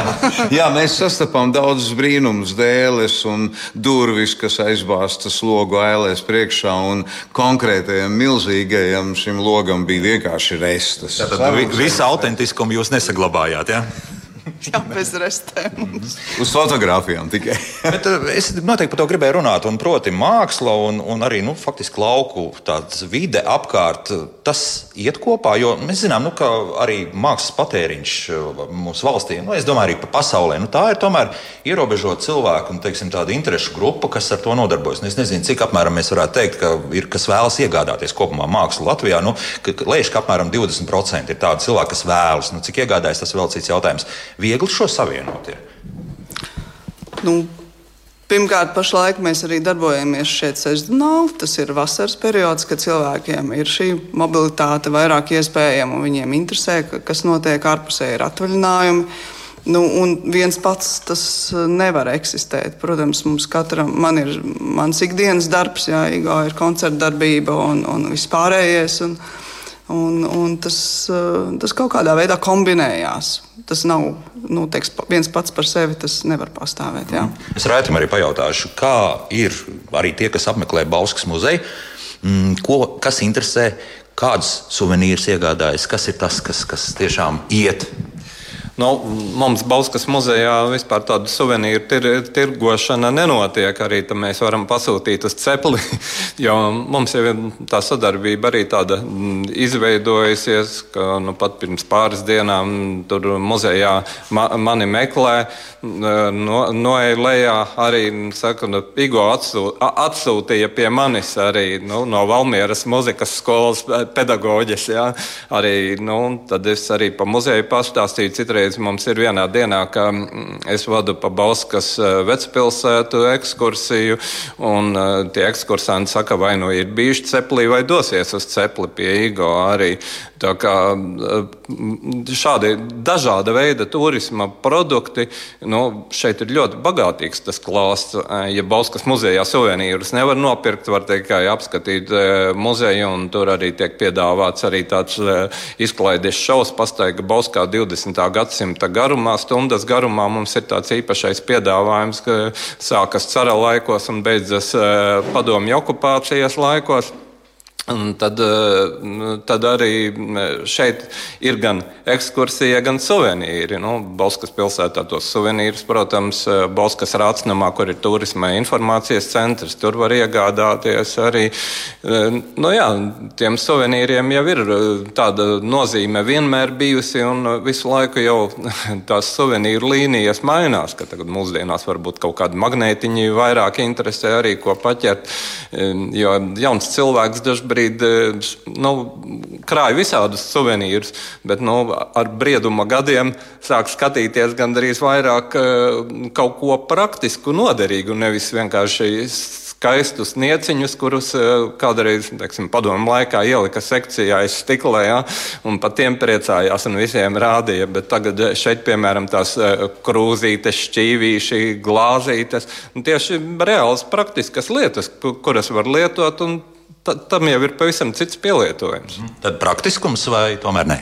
S2: jā, mēs sastapām daudzus brīnumus, dēles un durvis, kas aizbāztas logu ailēs priekšā. Konkrētajam milzīgajam šim logam bija vienkārši restes.
S1: Tad visu autentiskumu jūs nesaglabājāt. Ja?
S3: Jā, bez restēm.
S2: Uz fotografijām tikai.
S1: Bet, uh, es noteikti par to gribēju runāt. Un, proti, māksla un, un arī nu, faktiski lauku vide apkārt, tas iet kopā. Jo mēs zinām, nu, ka arī mākslas patēriņš uh, mūsu valstī, nu, es domāju, arī pa pasaulē, nu, tā ir tomēr ierobežota cilvēku un teiksim, tāda interešu grupa, kas ar to nodarbojas. Nu, es nezinu, cik apmēram mēs varētu teikt, ka ir kas vēlas iegādāties kopumā mākslu Latvijā. Nu, Liekas, ka apmēram 20% ir tādi cilvēki, kas vēlas. Nu, cik iegādājas, tas ir vēl cits jautājums. Viegli šo savienot. Ir.
S3: Nu, Pirmkārt, pašlaik mēs arī darbojamies šeit sezonāli. Tas ir vasaras periods, kad cilvēkiem ir šī mobilitāte vairāk iespējama un viņiem interesē, kas notiek ārpusē, ir atvaļinājumi. Nu, un viens pats tas nevar eksistēt. Protams, mums katram man ir mans ikdienas darbs, jā, ir koncerta darbība un, un vispārējais. Un, Un, un tas, eh, tas kaut kādā veidā kombinējās. Tas nav nu, teiks, viens pats par sevi, tas nevar pastāvēt. Jā.
S1: Es rētam arī pajautāšu, kā ir arī tie, kas apmeklē Bauskas muzeju, mm, ko, kas interesē, kādus suvenīrus iegādājas, kas ir tas, kas, kas tiešām iet
S4: Nu, mums Bauskas muzejā vispār tāda suvenīru tir, tirgošana nenotiek. Arī mēs varam pasūtīt uz cepli, jo mums jau ir tā sadarbība arī tāda mm, izveidojusies, ka nu, pat pirms pāris dienām tur muzejā ma, mani meklē. No, noeja lejā arī saka, nu, Igo atsū, atsūtīja pie manis arī nu, no Valmieras muzikas skolas pedagoģis. Ja? Arī, nu, tad es arī pa muzeju pastāstīju citreiz pieredze mums ir vienā dienā, ka mm, es vadu pa Bauskas eh, vecpilsētu ekskursiju, un eh, tie ekskursanti saka, vai nu ir bijuši ceplī vai dosies uz cepli pie Igo arī. Tā kā eh, šādi dažāda veida turisma produkti, nu, šeit ir ļoti bagātīgs tas klāsts. Ja Bauskas muzejā suvenīrus nevar nopirkt, var tikai apskatīt muzeju, un tur arī tiek piedāvāts arī tāds izklaides šaus pastaiga Bauskā 20. gadsimta gadsimta garumā, stundas garumā mums ir tāds īpašais piedāvājums, ka sākas cara laikos un beidzas eh, padomju okupācijas laikos. Un tad, eh, tad arī šeit ir gan ekskursija, gan suvenīri. Nu, Balskas pilsētā tos suvenīrus, protams, eh, Balskas rācinamā, kur ir turisma informācijas centrs, tur var iegādāties arī. Eh, nu, jā, tiem suvenīriem jau ir tāda nozīme vienmēr bijusi, un visu laiku jau tās suvenīru līnijas mainās, tagad mūsdienās varbūt kaut kādi magnētiņi vairāk interesē arī, ko paķert, jo jauns cilvēks dažbrīd šobrīd eh, nu, krāj visādus suvenīrus, bet nu, ar brieduma gadiem sāk skatīties gandrīz vairāk eh, kaut ko praktisku, noderīgu, nevis vienkārši skaistus nieciņus, kurus eh, kādreiz teiksim, padomu laikā ielika sekcijā aiz stiklē, ja, un par tiem priecājās un visiem rādīja. Bet tagad šeit, piemēram, tās krūzītes, šķīvīši, glāzītes, tieši reāls praktiskas lietas, kuras var lietot un tam jau ir pavisam cits pielietojums.
S1: Mhm. Tad praktiskums vai tomēr ne?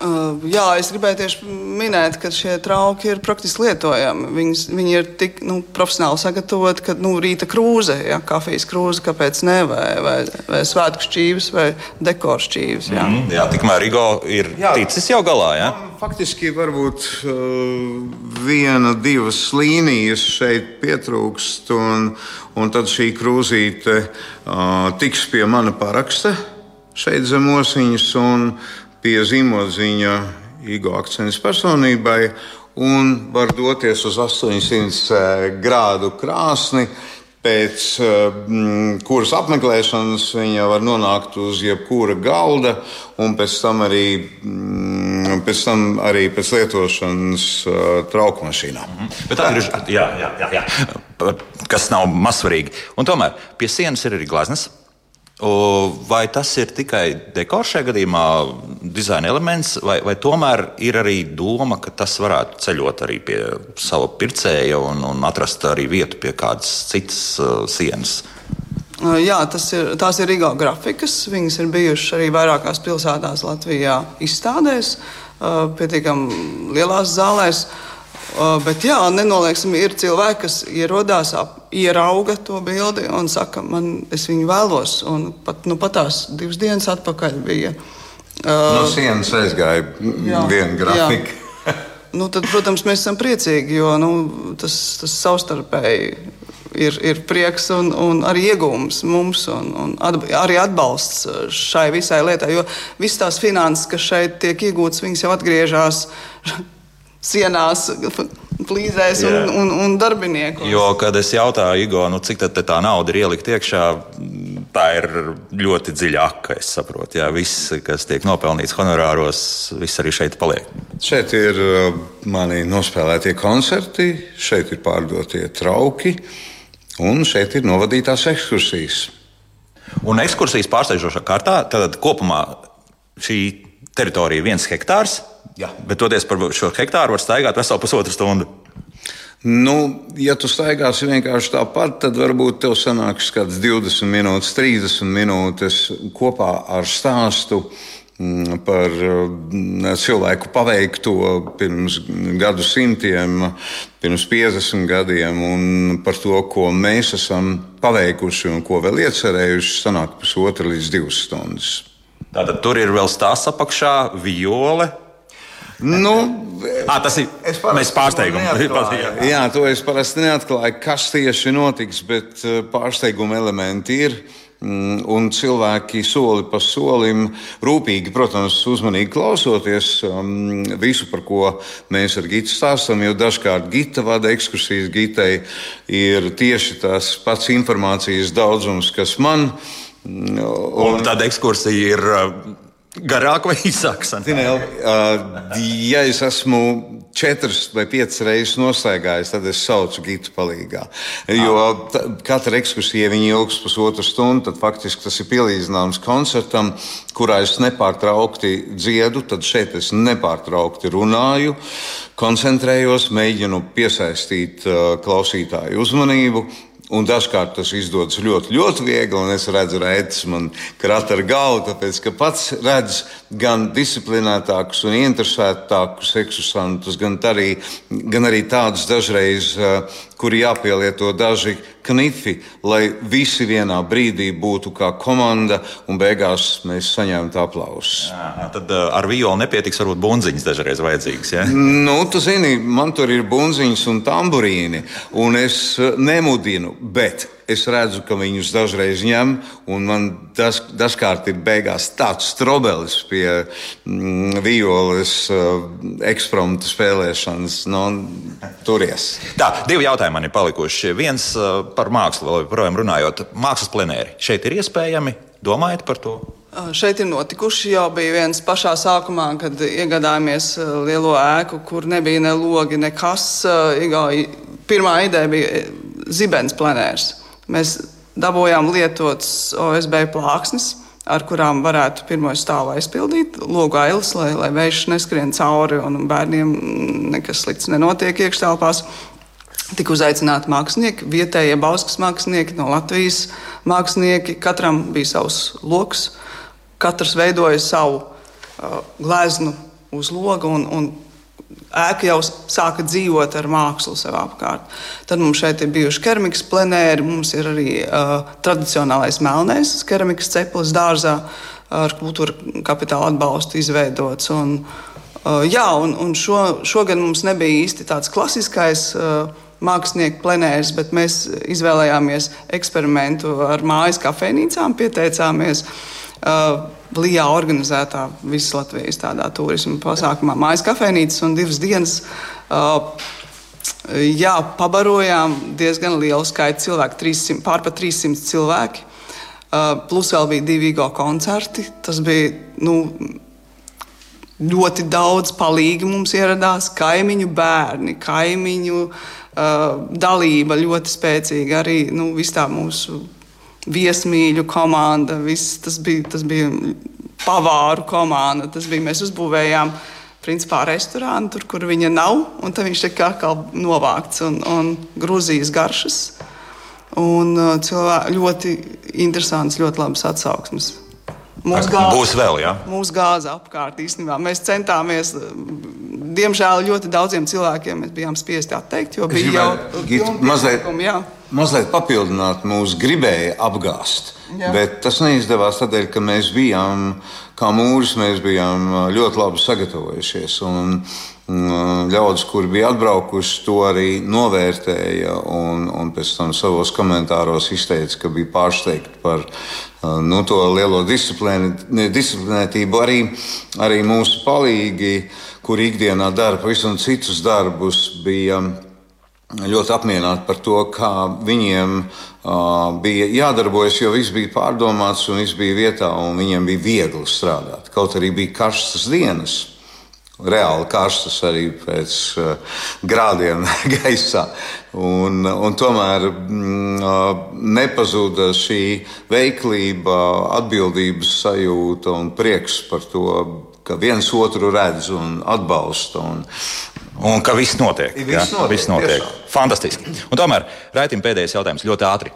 S3: Uh, jā, es gribēju tieši minēt, ka šie trauki ir praktiski lietojami. Viņas, viņi ir tik nu, profesionāli sagatavoti, ka nu, rīta krūze, ja, kafijas krūze, kāpēc ne, vai, vai, vai svētku šķīvis, vai dekoru šķīvis. Jā,
S1: mm, jā tikmēr Rigo ir jā. ticis jau galā. Ja?
S2: Faktiski varbūt uh, viena, divas līnijas šeit pietrūkst, un, un tad šī krūzīte uh, tiks pie mana paraksta šeit zem osiņas. Un, pie zīmodziņa Igo akcents personībai un var doties uz 800 eh, grādu krāsni. Pēc mm, kuras apmeklēšanas viņa var nonākt uz jebkura galda, un pēc tam arī, pēc, tam arī pēc lietošanas uh, trauku mašīnā. Mm
S1: -hmm. Tā ir jā, jā, jā, jā. kas nav mazsvarīgi. Un tomēr pie sienas ir arī gleznas. Vai tas ir tikai dekors šajā gadījumā, dizaina elements, vai, vai tomēr ir arī doma, ka tas varētu ceļot arī pie sava pircēja un, un atrast arī vietu pie kādas citas uh, sienas?
S3: Jā, ir, tās ir Riga grafikas. Viņas ir bijušas arī vairākās pilsētās Latvijā izstādēs, pietiekami lielās zālēs. Uh, Bet jā, nenolieksim, ir cilvēki, kas ierodās, ierauga to bildi un saka, man es viņu vēlos. Un pat, nu, pat tās divas dienas atpakaļ bija.
S2: No sienas aizgāja viena grafika.
S3: nu, tad, protams, mēs esam priecīgi, jo nu, tas, tas savstarpēji ir, ir prieks un, un arī iegūms mums, un, un atb arī atbalsts šai visai lietai. Jo visas tās finanses, kas šeit tiek iegūtas, viņas jau atgriežas sienās, plīzēs un,
S1: Jā.
S3: un, un darbinieku.
S1: Jo, kad es jautāju Igo, nu, cik tad tā nauda ir ielikt iekšā, tā ir ļoti dziļa aka. Es saprotu, jā, viss, kas tiek nopelnīts honorāros, viss arī šeit paliek.
S2: Šeit ir uh, mani nospēlētie koncerti, šeit ir pārdotie trauki, un šeit ir novadītās ekskursijas.
S1: Un ekskursijas pārsteidzošā kārtā, tad kopumā šī teritorija viens hektārs.
S2: Jā.
S1: Bet toties par šo hektāru var staigāt veselu pusotru stundu.
S2: Nu, ja tu staigāsi vienkārši tāpat, tad varbūt tev sanāks kāds 20 minūtes, 30 minūtes kopā ar stāstu mm, par mm, cilvēku paveikto pirms gadu simtiem, pirms 50 gadiem, un par to, ko mēs esam paveikuši un ko vēl iecerējuši, sanāk pusotra līdz divas stundas.
S1: Tātad tur ir vēl stāsts apakšā, viole.
S2: Nu,
S1: À, tas ir mēs pārsteigumu.
S2: to neatklāju. Jā, to es parasti neatklāju, kas tieši notiks, bet eh, pārsteiguma elementi ir. Mm, Un cilvēki soli pa solim, rūpīgi, protams, uzmanīgi klausoties um, visu, par ko mēs ar Gitu stāstām. Jo dažkārt Gita vada ekskursijas, Gitai ir tieši tas pats informācijas daudzums, kas man. Mm,
S1: Un tāda ekskursija ir uh, garāka vai īsāka?
S2: Zini, El, uh, ja es esmu četras vai piecas reizes nostaigājis, tad es saucu Gitu palīgā. Jo ta, katra ekskursija ilgs pusotru stundu, tad faktiski tas ir pielīdzināms koncertam, kurā es nepārtraukti dziedu, tad šeit es nepārtraukti runāju, koncentrējos, mēģinu piesaistīt uh, klausītāju uzmanību. Un dažkārt tas izdodas ļoti, ļoti viegli, un es redzu, redzes man krata ar galvu, tāpēc ka pats redz gan disciplinētākus un interesētākus ekskursantus, gan arī, gan arī tādus dažreiz, eh, kuri jāpielieto daži knifi, lai visi vienā brīdī būtu kā komanda, un beigās mēs saņemtu aplausus.
S1: Jā, tad uh, ar violi nepietiks, varbūt bunziņas dažreiz vajadzīgas. Ja?
S2: Nu, tu zini, man tur ir bunziņas un tamburīni, un es eh, nemudinu, bet es redzu, ka viņus dažreiz ņem, un man das, dažkārt ir beigās tāds strobelis pie mm, violas uh, ekspromta spēlēšanas. Nu, turies.
S1: Tā, divi jautājumi man ir palikuši. Viens uh, par mākslu, vēl joprojām runājot. Mākslas plenēri šeit ir iespējami. Domājat par to?
S3: Šeit ir notikuši jau bija viens pašā sākumā, kad iegādājāmies eh, lielo ēku, kur nebija ne logi, nekas. eh, Pirmā ideja bija zibens plenērs. Mēs dabūjām lietots OSB plāksnes, ar kurām varētu pirmo stāvu aizpildīt, logu ailes, lai, lai vējš neskrien cauri un bērniem nekas slikts nenotiek iekštelpās. Tika uzaicināti mākslinieki, vietējie Bauskas mākslinieki, no Latvijas mākslinieki. Katram bija savs lokus, katrs veidoja savu uh, gleznu uz loga, un, un ēka jau sāka dzīvot ar mākslu sev apkārt. Tad mums šeit ir bijuši keramikas plenēri, mums ir arī uh, tradicionālais melnais keramikas ceplis dārzā ar kultūra kapitāla atbalstu izveidots. Un, uh, jā, un, un šo, šogad mums nebija īsti tāds klasiskais. Uh, mākslinieku plenērs, bet mēs izvēlējāmies eksperimentu ar mājas kafejnīcām, pieteicāmies. Uh, Lijā organizētā visas Latvijas tādā turisma pasākumā, mājas kafejnīcas un divas dienas. Uh, jā, pabarojām diezgan lielu skaitu cilvēku, 300, pārpa 300 cilvēki. Uh, plus vēl bija divi go koncerti. Tas bija nu, ļoti daudz palīgi mums ieradās kaimiņu bērni, kaimiņu uh, dalība ļoti spēcīga. Arī nu, viss tā mūsu viesmīļu komanda, viss, tas, bija, tas bija pavāru komanda. Tas bija, mēs uzbūvējām principā restorānu, tur, kur viņa nav, un tad viņš tiek atkal novākts un, un grūzijas garšas. Un uh, cilvēki ļoti interesants, ļoti labs atsauksmes. Mūsu gāza-
S1: Būs vēl, jā.
S3: Mūsu gāza apkārt īstenībā. Mēs centāmies, diemžēl, ļoti daudziem cilvēkiem mēs bijām spiesti atteikt, jo bija jau pilni
S2: mazliet, mazliet papildināt, mūs gribēja apgāst.
S3: Jā.
S2: Bet tas neizdevās tādēļ, ka mēs bijām, kā mūris, mēs bijām ļoti labi sagatavojušies. Un, Ļaudis, kuri bija atbraukuši, to arī novērtēja un, un pēc tam savos komentāros izteica, ka bija pārsteigti par nu, to lielo disciplinētību. Arī, arī mūsu palīgi, kuri ikdienā dara pavisam citus darbus, bija ļoti apmierināti par to, kā viņiem uh, bija jādarbojas, jo viss bija pārdomāts un viss bija vietā, un viņiem bija viegli strādāt. Kaut arī bija karstas dienas reāli karstas arī pēc uh, grādiem gaisā. Un, un tomēr mm, uh, nepazuda šī veiklība, atbildības sajūta un prieks par to, ka viens otru redz un atbalsta. Un,
S1: Un ka viss notiek.
S2: Viss notiek,
S1: viss notiek.
S2: tiešām.
S1: Fantastiski. Un tomēr raidījuma pēdējais jautājums ļoti ātri.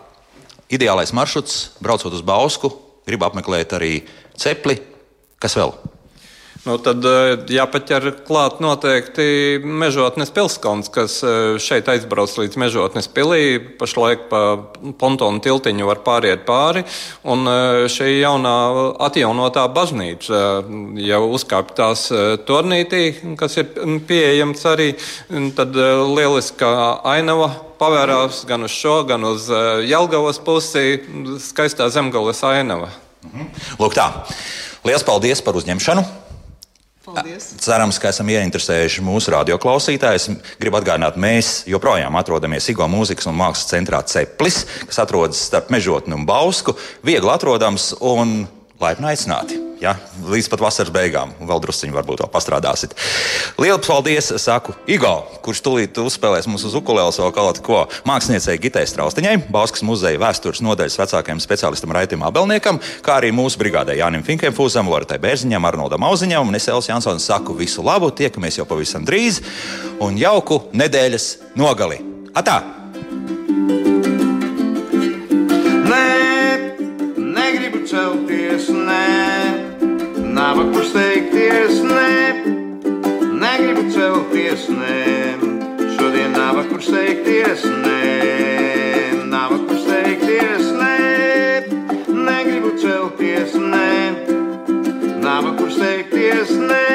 S1: Ideālais maršruts, braucot uz Bausku, gribu apmeklēt arī cepli. Kas vēl?
S4: Nu, tad eh, jāpaķer klāt noteikti mežotnes pilskons, kas eh, šeit aizbrauc līdz mežotnes pilī. Pašlaik pa pontonu tiltiņu var pāriet pāri. Un eh, šī jaunā atjaunotā baznīca jau uzkāpj tās turnītī, kas ir pieejams arī. Tad lieliska ainava pavērās gan uz šo, gan uz Jelgavas pusi. Skaistā zemgales ainava.
S1: Lūk, tā. Lielas paldies par uzņemšanu!
S3: Paldies!
S1: Cerams, ka esam ieinteresējuši mūsu radioklausītājus. Gribu atgādināt, mēs joprojām atrodamies Igo mūzikas un mākslas centrā Ceplis, kas atrodas starp Mežotni un Bausku. Viegli atrodams un laipni aicināti. Ja? Līdz pat vasaras beigām, vēl druskuļi varbūt vēl pastrādāsit. Lielas paldies, saku Igo, kurš tūlīt uzspēlēs mums uz ukulēles vēl kaut ko māksliniecei Gitai Straustiņai, Bauskas muzeja vēstures nodaļas vecākajam speciālistam Raitim Abelniekam, kā arī mūsu brigādē Jānim Finkemfūzam, Loretai Bērziņam, Arnoldam Auziņam un es Elsijas Jansons saku visu labu, tiekamies jau pavisam drīz un jauku nedēļas nogali. Atā!
S5: Nav kur steigties, nē, negribu celties, nē, šodien nav kur steigties, nē, nav kur steigties, nē, negribu celties, nē, nav kur steigties, nē,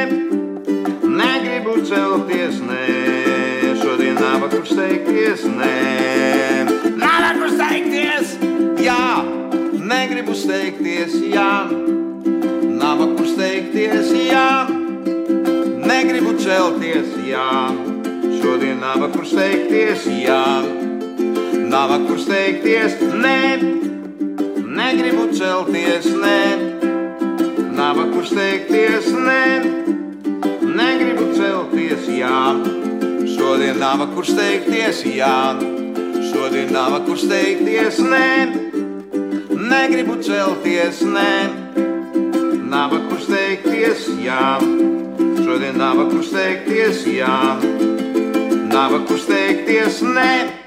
S5: negribu celties, nē, šodien nav kur steigties, nē, nav kur steigties, jā, negribu steigties, jā, steigties, jā, negribu celties, jā, šodien nav kur steigties, jā, nav kur steigties, nē, negribu celties, nē, nav kur steigties, nē, negribu celties, jā, šodien nav kur steigties, jā, šodien nav kur steigties, nē, negribu celties, nē, nav kur steigties, jā, šodien nav kur steigties, jā, nav kur steigties, nē.